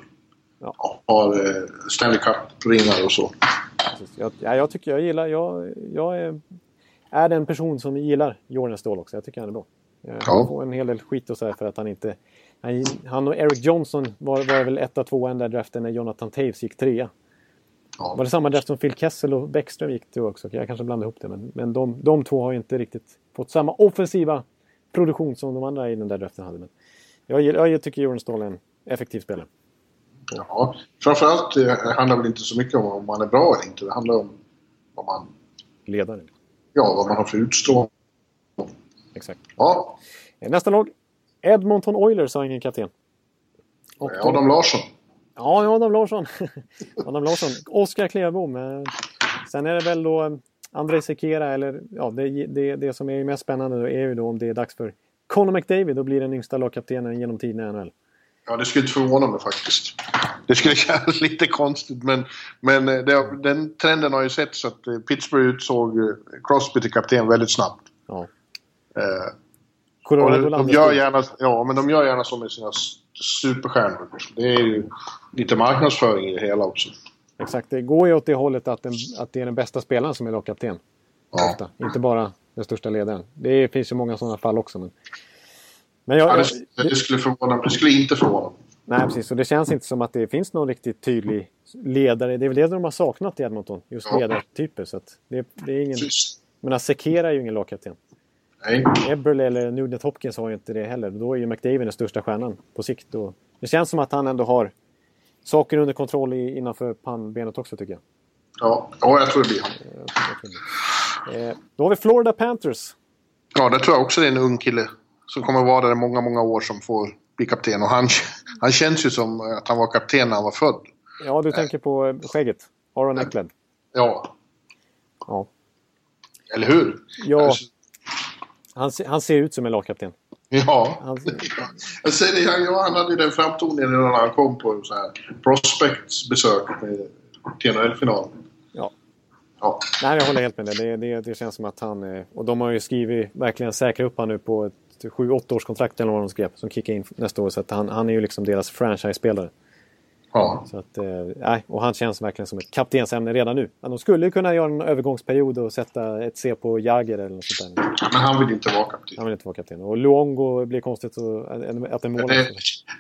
Ja. Har eh, Stanley Cup-ringar och så. Jag, ja, jag tycker jag gillar, jag, jag är, är den person som gillar Jordan Ståhl också. Jag tycker han är bra. Han Ja. får en hel del skit och så här för att han inte... Han, han och Eric Johnson var, var väl etta, tvåa den där draften när Jonathan Taves gick trea. Ja. Var det samma draft som Phil Kessel och Bäckström gick till också? Jag kanske blandade ihop det. Men, men de, de två har inte riktigt fått samma offensiva produktion som de andra i den där draften hade. Men jag, gillar- jag tycker Jordan Ståhl är en effektiv spelare. Ja. Framförallt eh, handlar det väl inte så mycket om om man är bra eller inte. Det handlar om vad man, Ledare. ja, vad man har för utstrålning. Exakt. Ja, Eh, Nästa lag. Edmonton Oilers har ingen kapten. Och de- Adam Larsson. Ja, Adam Larsson. <laughs> Adam Larsson. Oskar Klevbom. Eh, Sen är det väl då Andrei Sekera eller ja, det, det, det som är mest spännande då är ju då om det är dags för Conor McDavid att bli den yngsta lagkaptenen genom tiden i NHL. Ja, det skulle inte förvåna mig faktiskt. Det skulle <laughs> kännas lite konstigt, men, men eh, det, den trenden har ju sett så att eh, Pittsburgh utsåg eh, Crosby till kapten väldigt snabbt. Ja. Eh, Colorado de, gör gärna, ja, men de gör gärna så med sina superstjärnor. Det är ju lite marknadsföring i det hela också. Exakt, det går ju åt det hållet att, den, att det är den bästa spelaren som är lagkapten. Ja. Ofta. Inte bara den största ledaren. Det finns ju många sådana fall också. Men, men jag, Ja, det, det, skulle förvåna, det skulle inte förvåna mig. Nej, precis. Och det känns inte som att det finns någon riktigt tydlig ledare. Det är väl det de har saknat i Edmonton. Just Ja. ledartyper. Så det, det är ingen... Menar, Sekera är ju ingen lagkapten. Nej. Eberle eller Nugent Hopkins har ju inte det heller. Då är ju McDavid den största stjärnan på sikt. Och det känns som att han ändå har saker under kontroll i, innanför pannbenet också tycker jag. Ja, ja, jag tror det blir han. Eh. Eh, då har vi Florida Panthers. Ja, det tror jag också det är en ung kille som kommer vara där i många, många år som får bli kapten. Och han, han känns ju som att han var kapten när han var född. Ja, du tänker på skägget. Aron Eklund. Ja. Ja. Eller hur? Ja. Han, han ser ut som en lagkapten. Ja. Han, <laughs> Jag säger det, han, hade ju den framtoningen när han kom på så här Prospects besök till NHL-finalen. Ja. Ja. Nej, jag håller helt med dig. Det, det, det känns som att han... eh, Och de har ju skrivit, verkligen säkrat upp han nu på ett 7-8 års kontrakt eller vad de skrev. Som kickar in nästa år. Så att han, han är ju liksom deras franchise-spelare. Ja. Så att, eh, och han känns verkligen som ett kaptensämne redan nu. Men de skulle kunna göra en övergångsperiod och sätta ett C på Jagger eller något sånt där. Men han vill inte vara kapten. Han vill inte vara kapten. Och Luongo blir konstigt att en mål. Det,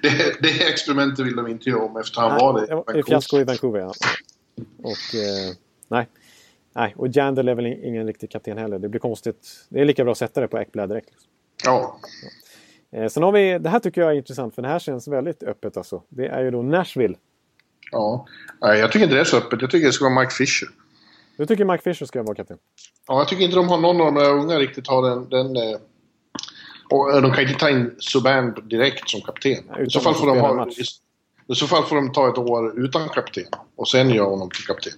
det, det experimentet vill de inte göra om efter han Nej, var det. det var ett fiasko i Vancouver, ja. Och, eh, nej. nej. Och Jandel är väl ingen riktig kapten heller. Det blir konstigt. Det är lika bra att sätta det på Ekblad direkt. Liksom. Ja. Eh, sen har vi, det här tycker jag är intressant för det här känns väldigt öppet alltså. Det är ju då Nashville. ja. Nej, jag tycker inte det är så öppet. Jag tycker det ska vara Mike Fisher. Du tycker Mike Fisher ska vara kapten? Ja, jag tycker inte de har någon av de där unga riktigt har den... den eh, och eh, de kan inte ta in Subban direkt som kapten. Ja, I så, fall får de ha. I, så fall får de ta ett år utan kapten. Och sen göra honom till kapten.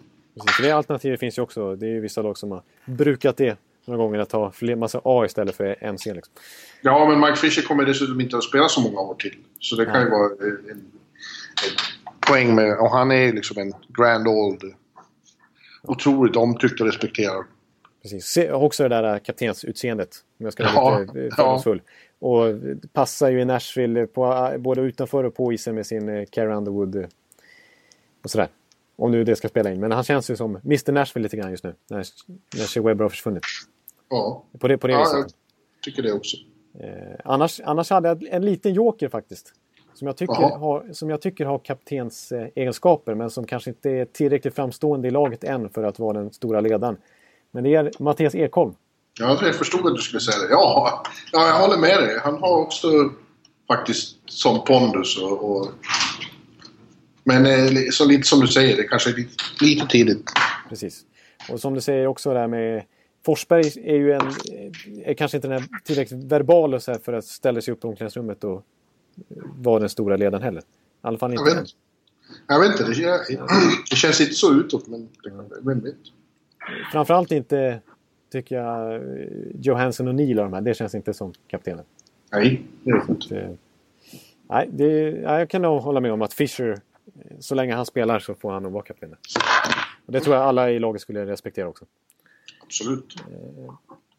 Precis, det alternativet finns ju också. Det är ju vissa lag som har brukat det några gånger att ha fler, massa A istället för en C. Liksom. Ja, men Mike Fisher kommer dessutom inte att spela så många år till. Så det kan ju vara en, en, poäng med... Och han är liksom en grand old... Otroligt omtyckt och respekterad. Precis. Se, också det där kaptensutseendet. Om jag ska vara Ja, lite eh, ja. fördomsfull. Och passar ju i Nashville på, både utanför och på isen med sin eh, Carrie Underwood. eh, Och sådär. Om nu det ska spela in. Men han känns ju som Mr Nashville lite grann just nu. När, när Shea Weber har försvunnit. Ja, På det, på det ja viset. jag tycker det också. Eh, annars, annars hade jag en liten joker faktiskt. Som jag tycker har, som jag tycker har kaptens eh, egenskaper men som kanske inte är tillräckligt framstående i laget än för att vara den stora ledaren. Men det är Mattias Ekholm. Ja, jag förstod att du skulle säga det. Ja, ja jag håller med dig. Han har också faktiskt som pondus och... och men eh, så lite som du säger, det kanske är lite, lite tidigt. Precis. Och som du säger också där med Forsberg är ju en, är kanske inte den tillräckligt verbal och så för att ställa sig upp i omklädningsrummet och vara den stora ledaren heller. I alla fall Jag inte vet än. inte. Jag vet inte, det, kän- det känns inte så utåt, men vem vet? Framförallt inte tycker jag Johansson och Neil de här. Det känns inte som kaptenen. Nej, det vet jag inte. Nej, det, ja, jag kan nog hålla med om att Fischer, så länge han spelar så får han nog vara kapten. Och det tror jag alla i laget skulle respektera också. Absolut.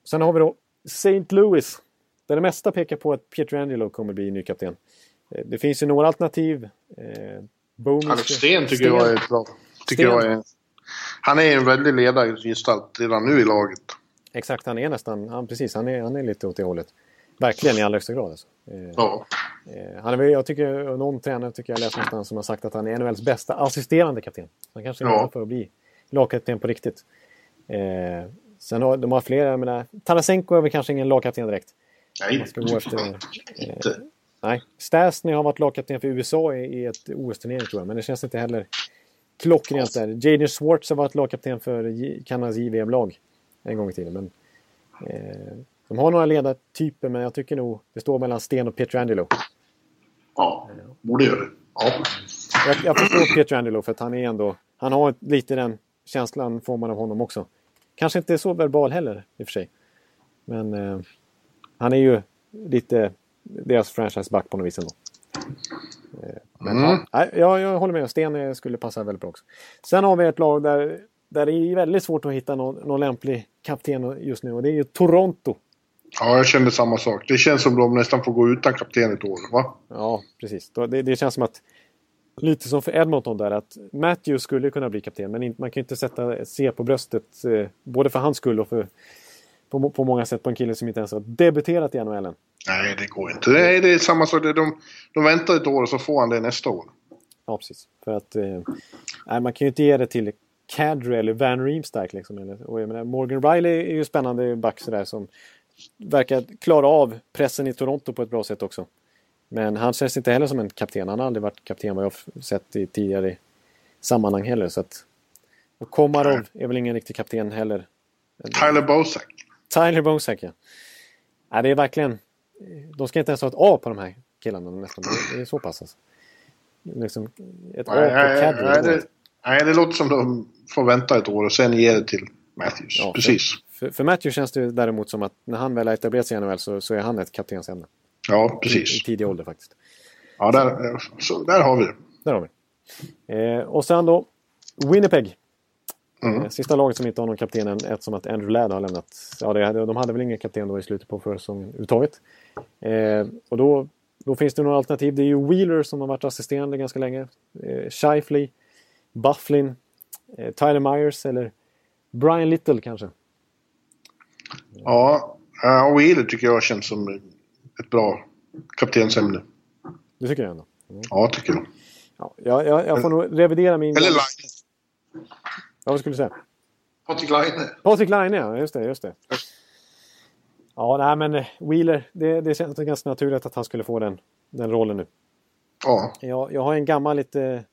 Sen har vi då St. Louis. Där det mesta pekar på att Pietrangelo kommer bli ny kapten. Eh, Det finns ju några alternativ. Eh, Bowman- Alex Sten tycker jag är bra. Tycker jag är, han är en väldigt ledargestalt redan nu i laget. Exakt, han är nästan, han, precis, han är, han är lite åt det hållet. Verkligen i allra högsta grad. Alltså. Eh, Ja. eh, han är, jag tycker, någon tränare tycker jag läst någonstans som har sagt att han är NHLs bästa assisterande kapten. Han kanske är ja. för att bli lagkapten på riktigt. Eh, sen har de har flera, jag menar, Tarasenko är väl kanske ingen lagkapten direkt. Nej, Man ska gå efter, eh, inte. nej, Stasny har varit lagkapten för USA i, i ett OS-turnering tror jag, men det känns inte heller klockrent där. Jaden Schwartz har varit lagkapten för Kanadas JVM-lag en gång i tiden. Men, eh, de har några ledartyper, men jag tycker nog det står mellan Sten och Pietrangelo. Ja, borde göra det. Ja. Jag, jag förstår Pietrangelo för att han är ändå... Han har lite den känslan får man av honom också. Kanske inte så verbal heller i och för sig. Men eh, han är ju lite deras franchiseback på något vis ändå. Eh, men Mm. ja, jag, jag håller med. Sten eh, skulle passa väldigt bra också. Sen har vi ett lag där, där det är väldigt svårt att hitta någon, någon lämplig kapten just nu och det är ju Toronto. ja, jag kände samma sak. Det känns som de nästan får gå utan kapten ett år, va? Ja, precis. Det, det känns som att lite som för Edmonton där att Matthews skulle kunna bli kapten men man kan ju inte sätta C på bröstet eh, både för hans skull och för på, på många sätt på en kille som inte ens har debuterat i NHL än. Nej, det går inte. Nej, det är samma sak. De, de väntar ett år och så får han det nästa år. Ja, precis. För att eh, nej, man kan ju inte ge det till Kadri eller Van Riemsdyk. Liksom, och jag menar, Morgan Riley är ju spännande back sådär som verkar klara av pressen i Toronto på ett bra sätt också. Men han känns inte heller som en kapten. Han har aldrig varit kapten vad jag sett i tidigare sammanhang heller. Så att, och Komarov är väl ingen riktig kapten heller. Tyler Bosak. Tyler Bosak ja. Nej, det är verkligen... De ska inte ens ha ett A på de här killarna nästan. Det, är så pass alltså. Liksom ett A på Caddy. nej, det, nej, det låter som de får vänta ett år och sen ge det till Matthews. Ja, Precis. För, för Matthew känns det däremot som att när han väl har etablerat sig i NHL så, så är han ett kaptensämne. Ja, I, I precis. tidig ålder faktiskt. Ja, där, så, där har vi det. Där har vi eh, Och sen då Winnipeg. Mm. Eh, Sista laget som inte har någon kapten än eftersom att Andrew Ladd har lämnat. Ja, det, de hade väl ingen kapten då i slutet på förra säsongen överhuvudtaget. Eh, och då, då finns det några alternativ. Det är ju Wheeler som har varit assisterande ganska länge. Eh, Shifley, Bufflin, eh, Tyler Myers eller Brian Little kanske. Ja, och Wheeler tycker jag känns som ett bra kaptensämne. Det tycker jag ändå. Mm. Ja, tycker jag. Ja, jag, jag, jag får nog revidera min... Eller Line. Ja, vad skulle du säga? Patrik Line. Patrik Laine, ja. Just det, just det. Ja, nej men eh, Wheeler, det, det känns ganska naturligt att han skulle få den, den rollen nu. Ja, Jag, jag har en gammal, lite,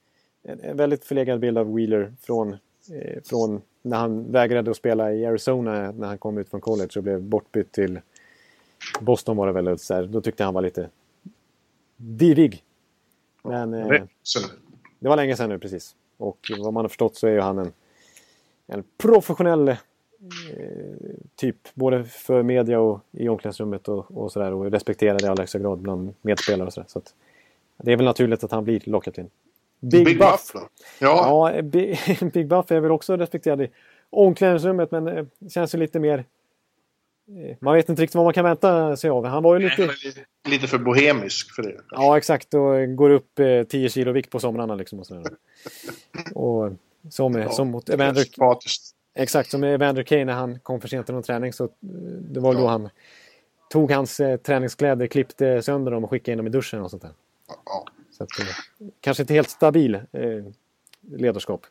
en, en väldigt förlegad bild av Wheeler från, eh, från när han vägrade att spela i Arizona när han kom ut från college och blev bortbytt till Boston var det väl. Så här, då tyckte han var lite divig. Men eh, det. Var länge sedan nu precis. Och vad man har förstått så är ju han en, en professionell eh, typ. Både för media och i omklädningsrummet och, och sådär. Och respekterad i allra högsta grad bland medspelare och sådär. Så att, det är väl naturligt att han blir lagkapten. Big, Big Buff. Buff då? Ja, Ja, Big, <laughs> Big Buff är väl också respekterad i omklädningsrummet men eh, känns ju lite mer... eh, Man vet inte riktigt vad man kan vänta sig av. Han var ju lite... lite för bohemisk för det. Ja, exakt. Och går upp eh, 10 kilo vikt på somrarna liksom. Och sådär. <laughs> och som, ja, som mot Evander, exakt som Evander Kane när han kom för sent till någon träning. Så, eh, det var då Ja. han tog hans eh, träningskläder, klippte sönder dem och skickade in dem i duschen och sånt där. Ja. Så att, eh, kanske inte helt stabil eh, ledarskap.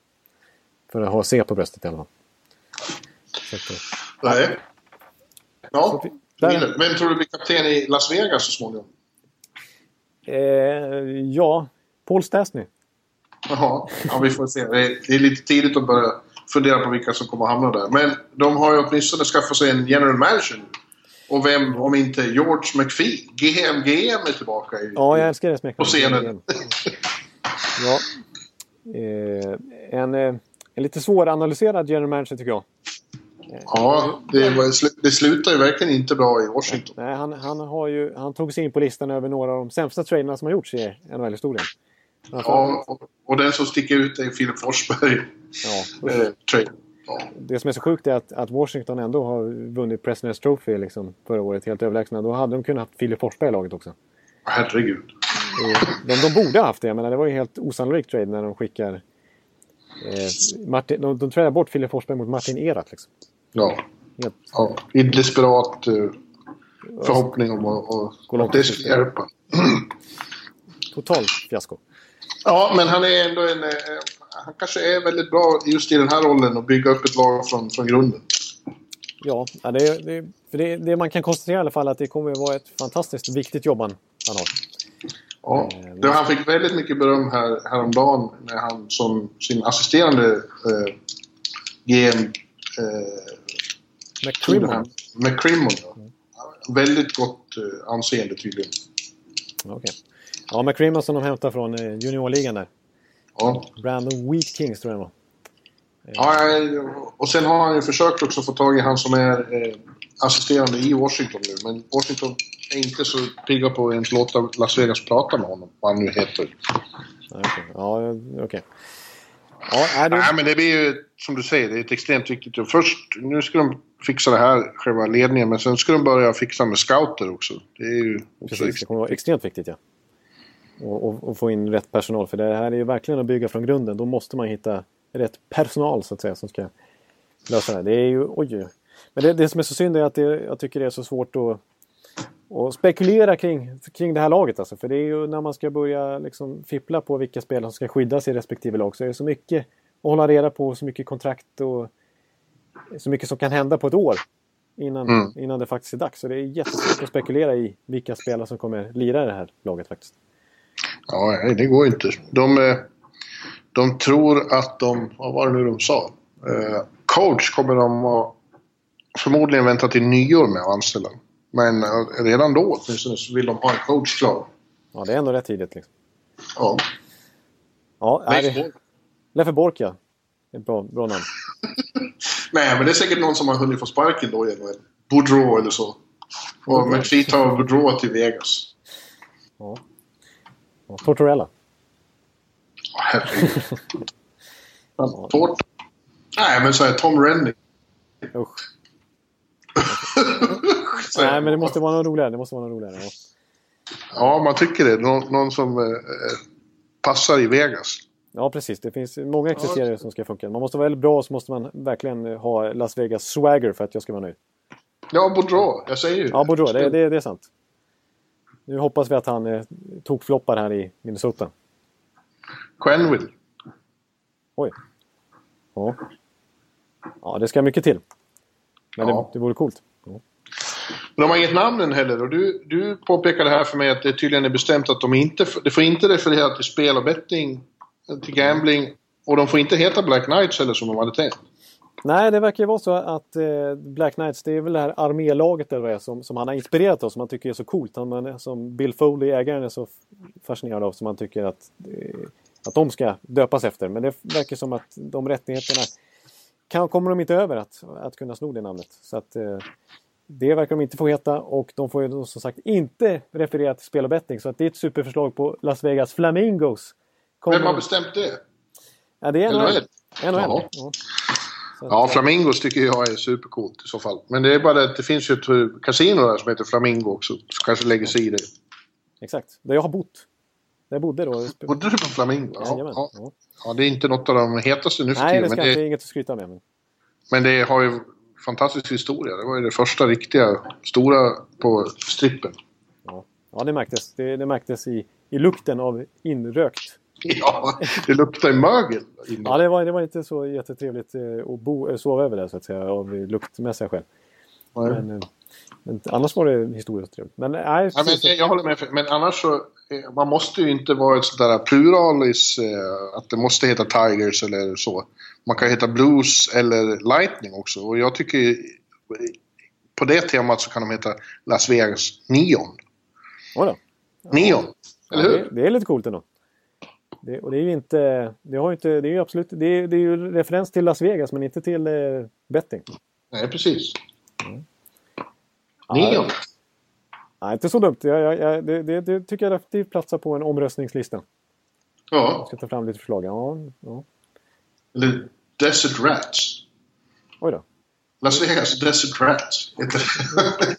För att ha C på bröstet i alla fall. Eh, Nej. Ja, där- Vem tror du blir kapten i Las Vegas så småningom? eh, ja, Paul Stastny. Jaha, ja, vi får se. Det är, lite tidigt att börja fundera på vilka som kommer att hamna där. Men de har ju åtminstone skaffat sig en general manager. Och vem, om inte George McPhee, GM, GM är tillbaka i... Ja, jag älskar det smeknamnet. På scenen. Ja. Eh, en, eh, en lite svåranalyserad general manager tycker jag. Ja, det, var, det slutar ju verkligen inte bra i Washington. Nej, han, han, har ju, han tog sig in på listan över några av de sämsta traderna som har gjorts i NHL-historien. Ja, och, och den som sticker ut är Filip Forsberg. Ja. <laughs> Eh, trade. Ja. Det som är så sjukt är att, att Washington ändå har vunnit President's Trophy liksom, förra året helt överlägsna. Då hade de kunnat ha Filip Forsberg i laget också. Herregud. Eh, De, de borde ha haft det, men det var ju helt osannolik trade när de skickar... Eh, Martin, de, de tradar bort Filip Forsberg mot Martin Erat. Liksom. Ja. Ja. I desperat eh, förhoppning om att, att, att det skulle hjälpa. <clears throat> totalt fiasko. Ja, men han är ändå en... Eh, han kanske är väldigt bra just i den här rollen och bygga upp ett lag från, från grunden. Ja, det, det, det, det man kan konstatera i alla fall att det kommer att vara ett fantastiskt viktigt jobb han, han har. Ja. Det, han fick väldigt mycket beröm här, häromdagen när han som sin assisterande eh, GM eh, McCrimmon. McCrimmon. Ja. Väldigt gott eh, anseende tydligen. Okej. Ja, McCrimmon som de hämtar från eh, juniorligan där. Ja. Brandon Wheat Kings tror jag det var. Ja, eh, och sen har han ju försökt också få tag i han som är assisterande i Washington nu. Men Washington är inte så pigga på att ens låta Las Vegas prata med honom, vad han nu heter. Ja, okej. Ja, okej. Ja, det, Nej, men det blir ju, som du säger, det är ett extremt viktigt jobb. Först, nu ska de fixa det här, själva ledningen, men sen ska de börja fixa med scouter också. Det är ju också precis, det kommer vara extremt viktigt. Ja. Och, och, och få in rätt personal. För det här är ju verkligen att bygga från grunden. Då måste man hitta rätt personal så att säga som ska lösa det här. Det är ju, oj, oj. Men det, det som är så synd är att det, jag tycker det är så svårt att, att spekulera kring, kring det här laget. Alltså. För det är ju när man ska börja liksom fippla på vilka spelare som ska skyddas i respektive lag så är det så mycket att hålla reda på, så mycket kontrakt och så mycket som kan hända på ett år innan, Mm. innan det faktiskt är dags. Så det är jättesvårt att spekulera i vilka spelare som kommer lira i det här laget faktiskt. Ja, det går inte. De, eh, de tror att de, vad var det nu de sa? Eh, coach kommer de att förmodligen vänta till nyår med att anställa. Men eh, redan då åtminstone så vill de ha en coach klar. Ja, det är ändå rätt tidigt. Liksom. Ja. Ja, Leif det... Leffe Bork, ja. Det är bra, bra namn. <laughs> Nej, men det är säkert någon som har hunnit få sparken då NHL. Boudreau eller så. Och McPhee tar Boudreau till Vegas. Ja. Ja, Tortorella. Åh, herregud. <laughs> Ja, Tårta. Nej, men så här Tom Rennie. Usch. <laughs> Så här, Nej, men det måste vara något roligare. Det måste vara något roligare. Ja. Ja, man tycker det. Någon, någon som eh, passar i Vegas. Ja, precis. Det finns många kriterier som ska funka. Man måste vara väldigt bra och så måste man verkligen ha Las Vegas swagger för att jag ska vara nöjd. Ja, Boudreau. Jag säger ju Ja, Boudreau, det, det, det är sant. Nu hoppas vi att han eh, tokfloppar här i Minnesota. Quenville. Oj. Ja. Ja, det ska mycket till. Men Ja. det, det vore coolt. Men de har inget namn än heller. Och du, du påpekade här för mig att det tydligen är bestämt att de inte... Det får inte referera till spel och betting, till gambling. Och de får inte heta Black Knights heller som de hade tänkt. Nej, det verkar ju vara så att eh, Black Knights, det är väl det här armélaget eller vad det är, som, som han har inspirerat av, som han tycker är så coolt. Han, som Bill Foley, ägaren, är så fascinerad av, som han tycker att, eh, att de ska döpas efter. Men det verkar som att de rättigheterna kan, kommer de inte över att, att kunna sno det namnet. Så att eh, det verkar de inte få heta och de får ju som sagt inte referera till spel och betting. Så att det är ett superförslag på Las Vegas Flamingos. Kommer- Vem har bestämt det? Ja, det är NHL? Ja. Ja. Så Ja, Flamingos tycker jag är supercoolt i så fall. Men det är bara det att det finns ju ett eh, kasino där som heter Flamingo också. Som kanske lägger sig i det. Exakt, där jag har bott. Där jag bodde då. Bodde du på Flamingo? Ja, ja. Ja. det är inte något av de hetaste nu för Nej, det tiden. ska Men det, inget att skryta med. Men... men det har ju fantastisk historia. Det var ju det första riktiga stora på strippen. Ja, ja det märktes. Det, det märktes i, i lukten av inrökt. <laughs> Ja, det luktar ju mögel. Ja, det var, det var inte så jättetrevligt eh, att bo, eh, sova över där så att säga av luktmässiga skäl. Men, eh, men annars var det historiskt trevligt. Men nej, Ja, men, jag- jag håller med. Men annars så... eh, Man måste ju inte vara ett sådär pluralis, eh, att det måste heta Tigers eller så. Man kan heta Blues eller Lightning också. Och jag tycker... eh, På det temat så kan de heta Las Vegas Neon. Oj. Neon! Eller Ja, hur? det, det är lite coolt ändå. Det, och det är ju inte... Det, har inte, det är absolut... Det är, det är ju referens till Las Vegas men inte till eh, betting. Nej, precis. Neon! Nej, inte så dumt. Jag, jag, jag, det, det, det tycker jag definitivt platsar på en omröstningslista. Jag Ja. ska ta fram lite förslag. Ja, ja. Eller Desert Rats. Oj då. Las Vegas Desert Rats. <laughs> Inte,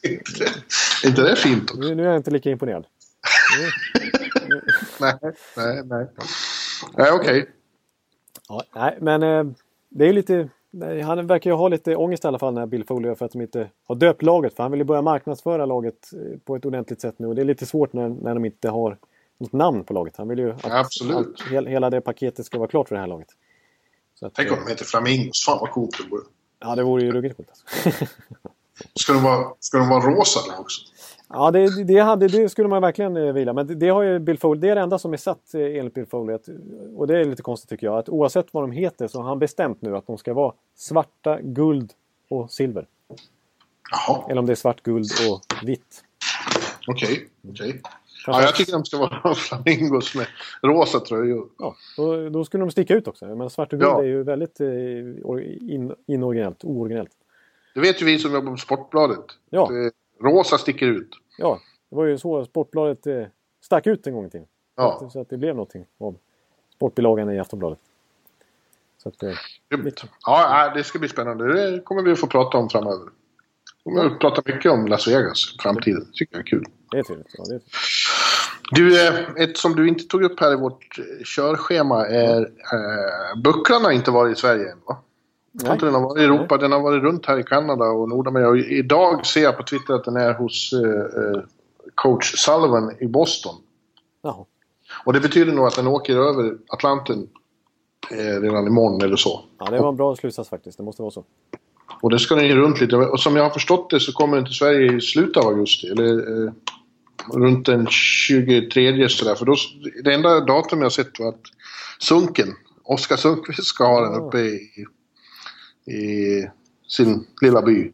inte, inte det fint också? Nu, nu är jag inte lika imponerad. <laughs> Nej, nej, nej. Nej, okej. Ja, nej, men eh, det är ju lite... nej, Han verkar ju ha lite ångest i alla fall när Bill Foley för att de inte har döpt laget. För han vill ju börja marknadsföra laget eh, på ett ordentligt sätt nu. Och det är lite svårt när, när de inte har något namn på laget. Han vill ju att Absolut. allt- hel, hela det paketet ska vara klart för det här laget. Att, Tänk eh, om de heter Flamingos. Fan vad coolt det vore. Ja, det vore ju ruggigt coolt. Alltså. Ska de vara, ska de vara rosa också? Ja, det, det, hade, det skulle man verkligen eh, vilja. Men det, det har ju Bill Foley, det är det enda som är satt eh, enligt Bill Foley. Att, och det är lite konstigt tycker jag. Att oavsett vad de heter så har han bestämt nu att de ska vara svarta, guld och silver. Jaha, Eller om det är svart, guld och vitt. okej. okej. Ja, jag tycker de ska vara <laughs> flamingos med rosa tröjor. Ja, då, då skulle de sticka ut också. Men svart och guld Ja. är ju väldigt eh, in, inoriginellt, ooriginellt. Det vet ju vi som jobbar på Sportbladet. Ja. Det, rosa sticker ut. Ja, det var ju så Sportbladet eh, stack ut en gång i tiden. Ja, Så, att, så att det blev någonting av sportbilagan i Aftonbladet. Så att, eh. Ja, nej, det ska bli spännande. Det kommer vi att få prata om framöver. Vi kommer att prata mycket om Las Vegas framtiden. Det tycker jag är kul. det är trevligt. Ja, det är trevligt. Du, eh, ett som du inte tog upp här i vårt eh, körschema är eh, Bucklan har inte varit i Sverige än va? Jag inte den har varit i Europa, den har varit runt här i Kanada och Nordamerika. Och idag ser jag på Twitter att den är hos eh, eh, coach Sullivan i Boston. Jaha. Och det betyder nog att den åker över Atlanten eh, redan imorgon eller så. Ja, det var en bra slutsats faktiskt. Det måste vara så. Och det ska den ju runt lite. Och som jag har förstått det så kommer den till Sverige i slutet av augusti. Eller eh, runt den 23 sådär. För då, det enda datum jag sett var att Sunken, Oskar Sundqvist ska ha den uppe i, i sin lilla by.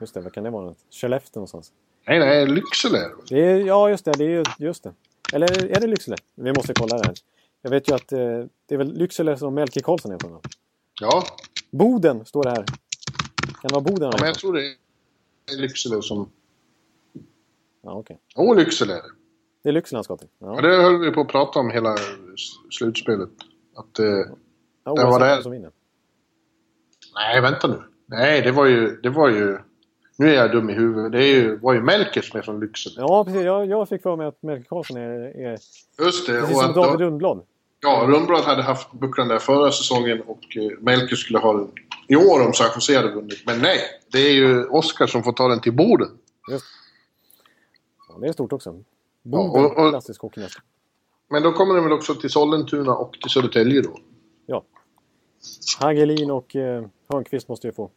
Just det, vad kan det vara? Skellefteå någonstans. Nej, nej, Lycksele. Det är, ja, just det. Det är ju just det. Eller är det Lycksele? Vi måste kolla det här. Jag vet ju att eh, det är väl Lycksele som Melker Karlsson är från. Ja, Boden står det här. Kan det vara Boden? ja men jag tror det är Lycksele som... Ja, okej. Jo, Lycksele är det. Det är Lycksele han ska till. Ja, Ja, det höll vi på att prata om hela slutspelet. Att... Eh, ja det var vem som vinner. Nej, vänta nu. Nej, det var ju... Det var ju... Nu är jag dum i huvudet. Det är ju, var ju Melker som är från Lycksele. Ja, precis. Jag, jag fick för mig att Melker Karlsson är, är Just det. precis och som David Rundblad. ja, Rundblad hade haft bucklan där förra säsongen och eh, Melker skulle ha den i år om San Jose hade vunnit. Men nej, det är ju Oskar som får ta den till Boden. Just. Ja, det är stort också. Ja, Boden, och- klassisk hockeynäst. Men då kommer den väl också till Sollentuna och till Södertälje då. Ja. Hagelin och eh, Hörnqvist måste ju få.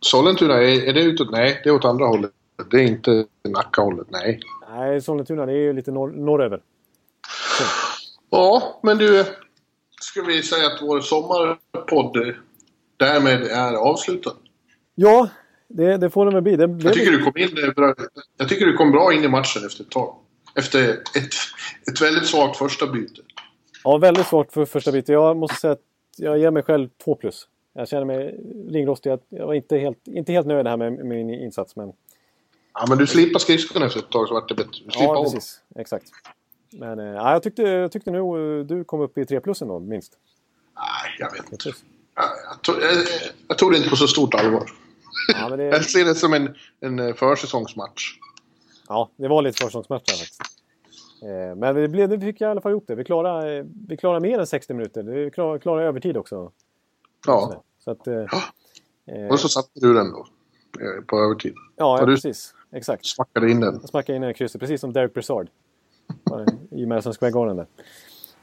Sollentuna, är, är det utåt? Nej, det är åt andra hållet. Det är inte Nacka-hållet, nej. Nej, Sollentuna det är ju lite norr, norröver. Ja, men du. Ska vi säga att vår sommarpodd därmed är avslutad? Ja, det, det får den väl bli. Det, det, Jag tycker du kom in eh, bra, Jag tycker du kom bra in i matchen efter ett tag. Efter ett, ett väldigt svagt första byte. Ja, väldigt svårt för första biten. Jag måste säga att jag ger mig själv 2 plus. Jag känner mig ringrostig. Jag- var inte helt, inte helt nöjd här med min insats. Men Ja, men du slipade skridskorna efter ett tag så vart det bättre. Du ja, precis. Exakt. Men eh, ja, jag, tyckte, jag tyckte nog eh, du kom upp i 3 plus ändå, minst. Nej, jag vet inte. Jag tog, jag, jag tog det inte på så stort allvar. Ja, det, <laughs> Jag ser det som en, en eh, försäsongsmatch. ja, det var lite försäsongsmatch här faktiskt. Eh, Men det, blev, det fick jag i alla fall gjort det. Vi klarade, eh, vi klarade mer än 60 minuter. Vi klarade, klarade övertid också. Ja, Så att, eh, eh, och så satte du den då. På övertid. ja, ja, precis. Exakt. Smackade in den. Jag smackade in den i krysset, precis som Derek Brassard. Bara I Madison Square Garden där.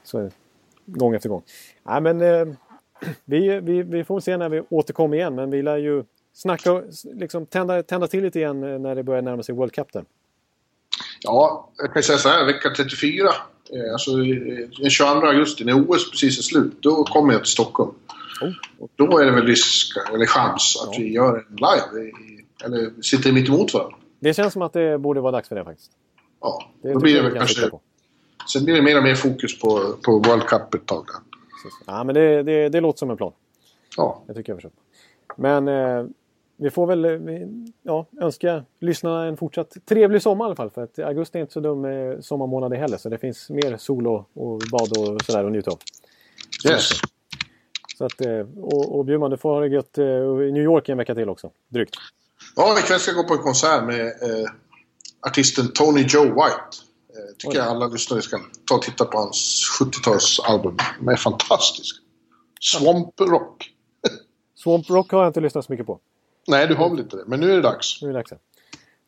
Så, gång efter gång. Nej, men eh, <clears throat> vi, vi, vi får se när vi återkommer igen, men vi lär ju snacka, liksom tända, tända till lite igen när det börjar närma sig World Cup där. Ja, jag kan säga så här. Vecka 34. eh, Alltså eh, den 22 augusti när OS precis är slut. Då kommer jag till Stockholm. Oh. Och då är det väl risk, eller chans, att Ja. vi gör en live. I, eller sitter mitt emot varandra. Det känns som att det borde vara dags för det faktiskt. Ja, Det då blir det jag väl kanske... Sen blir det mer och mer fokus på, på World Cup ett tag. Ja, men det, det, det låter som en plan. Ja, Det tycker jag förstås. Men eh, vi får väl eh, ja, önska lyssnarna en fortsatt trevlig sommar i alla fall. För att augusti är inte så dum sommarmånad heller. Så det finns mer sol och, och bad och sådär att njuta av. yes. Så att, eh, och, och Bjurman, du får ha det gött eh, i New York en vecka till också. Drygt. Ja, ikväll ska jag gå på en konsert med eh, artisten Tony Joe White. Eh, tycker Oj. jag alla lyssnare ska ta och titta på hans 70-talsalbum. De är fantastiska. Swamp Rock. <laughs> Swamp Rock har jag inte lyssnat så mycket på. Nej, du har väl inte det. Men nu är det dags. Nu är det dags.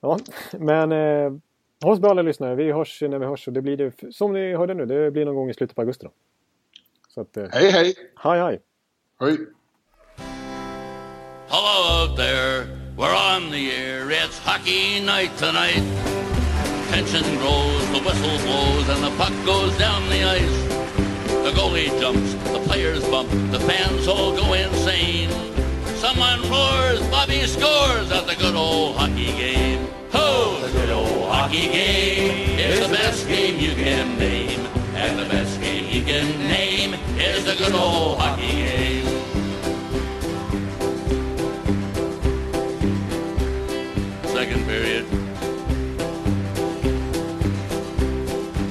Ja, men eh, ha det bra alla lyssnare. Vi hörs när vi hörs. Och det blir det, som ni hörde nu, det blir någon gång i slutet på augusti. Då. Så att, eh, Hej, hej! hej hej! Hej! Hello out there, we're on the air. It's hockey night tonight. Tension grows, the whistle blows, and the puck goes down the ice. The goalie jumps, the players bump, the fans all go insane. Someone roars, Bobby scores at the good old hockey game. Ho! The good old hockey game is the best game you can name. And the best game you can name is the good old hockey game. second period.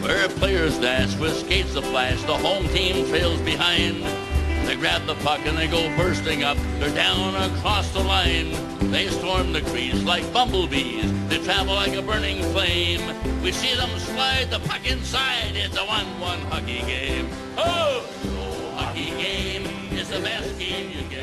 Where players dash with skates a flash, the home team trails behind. They grab the puck and they go bursting up. They're down across the line. They storm the crease like bumblebees. They travel like a burning flame. We see them slide the puck inside. It's a 1-1 hockey game. Oh, oh hockey game is the best game you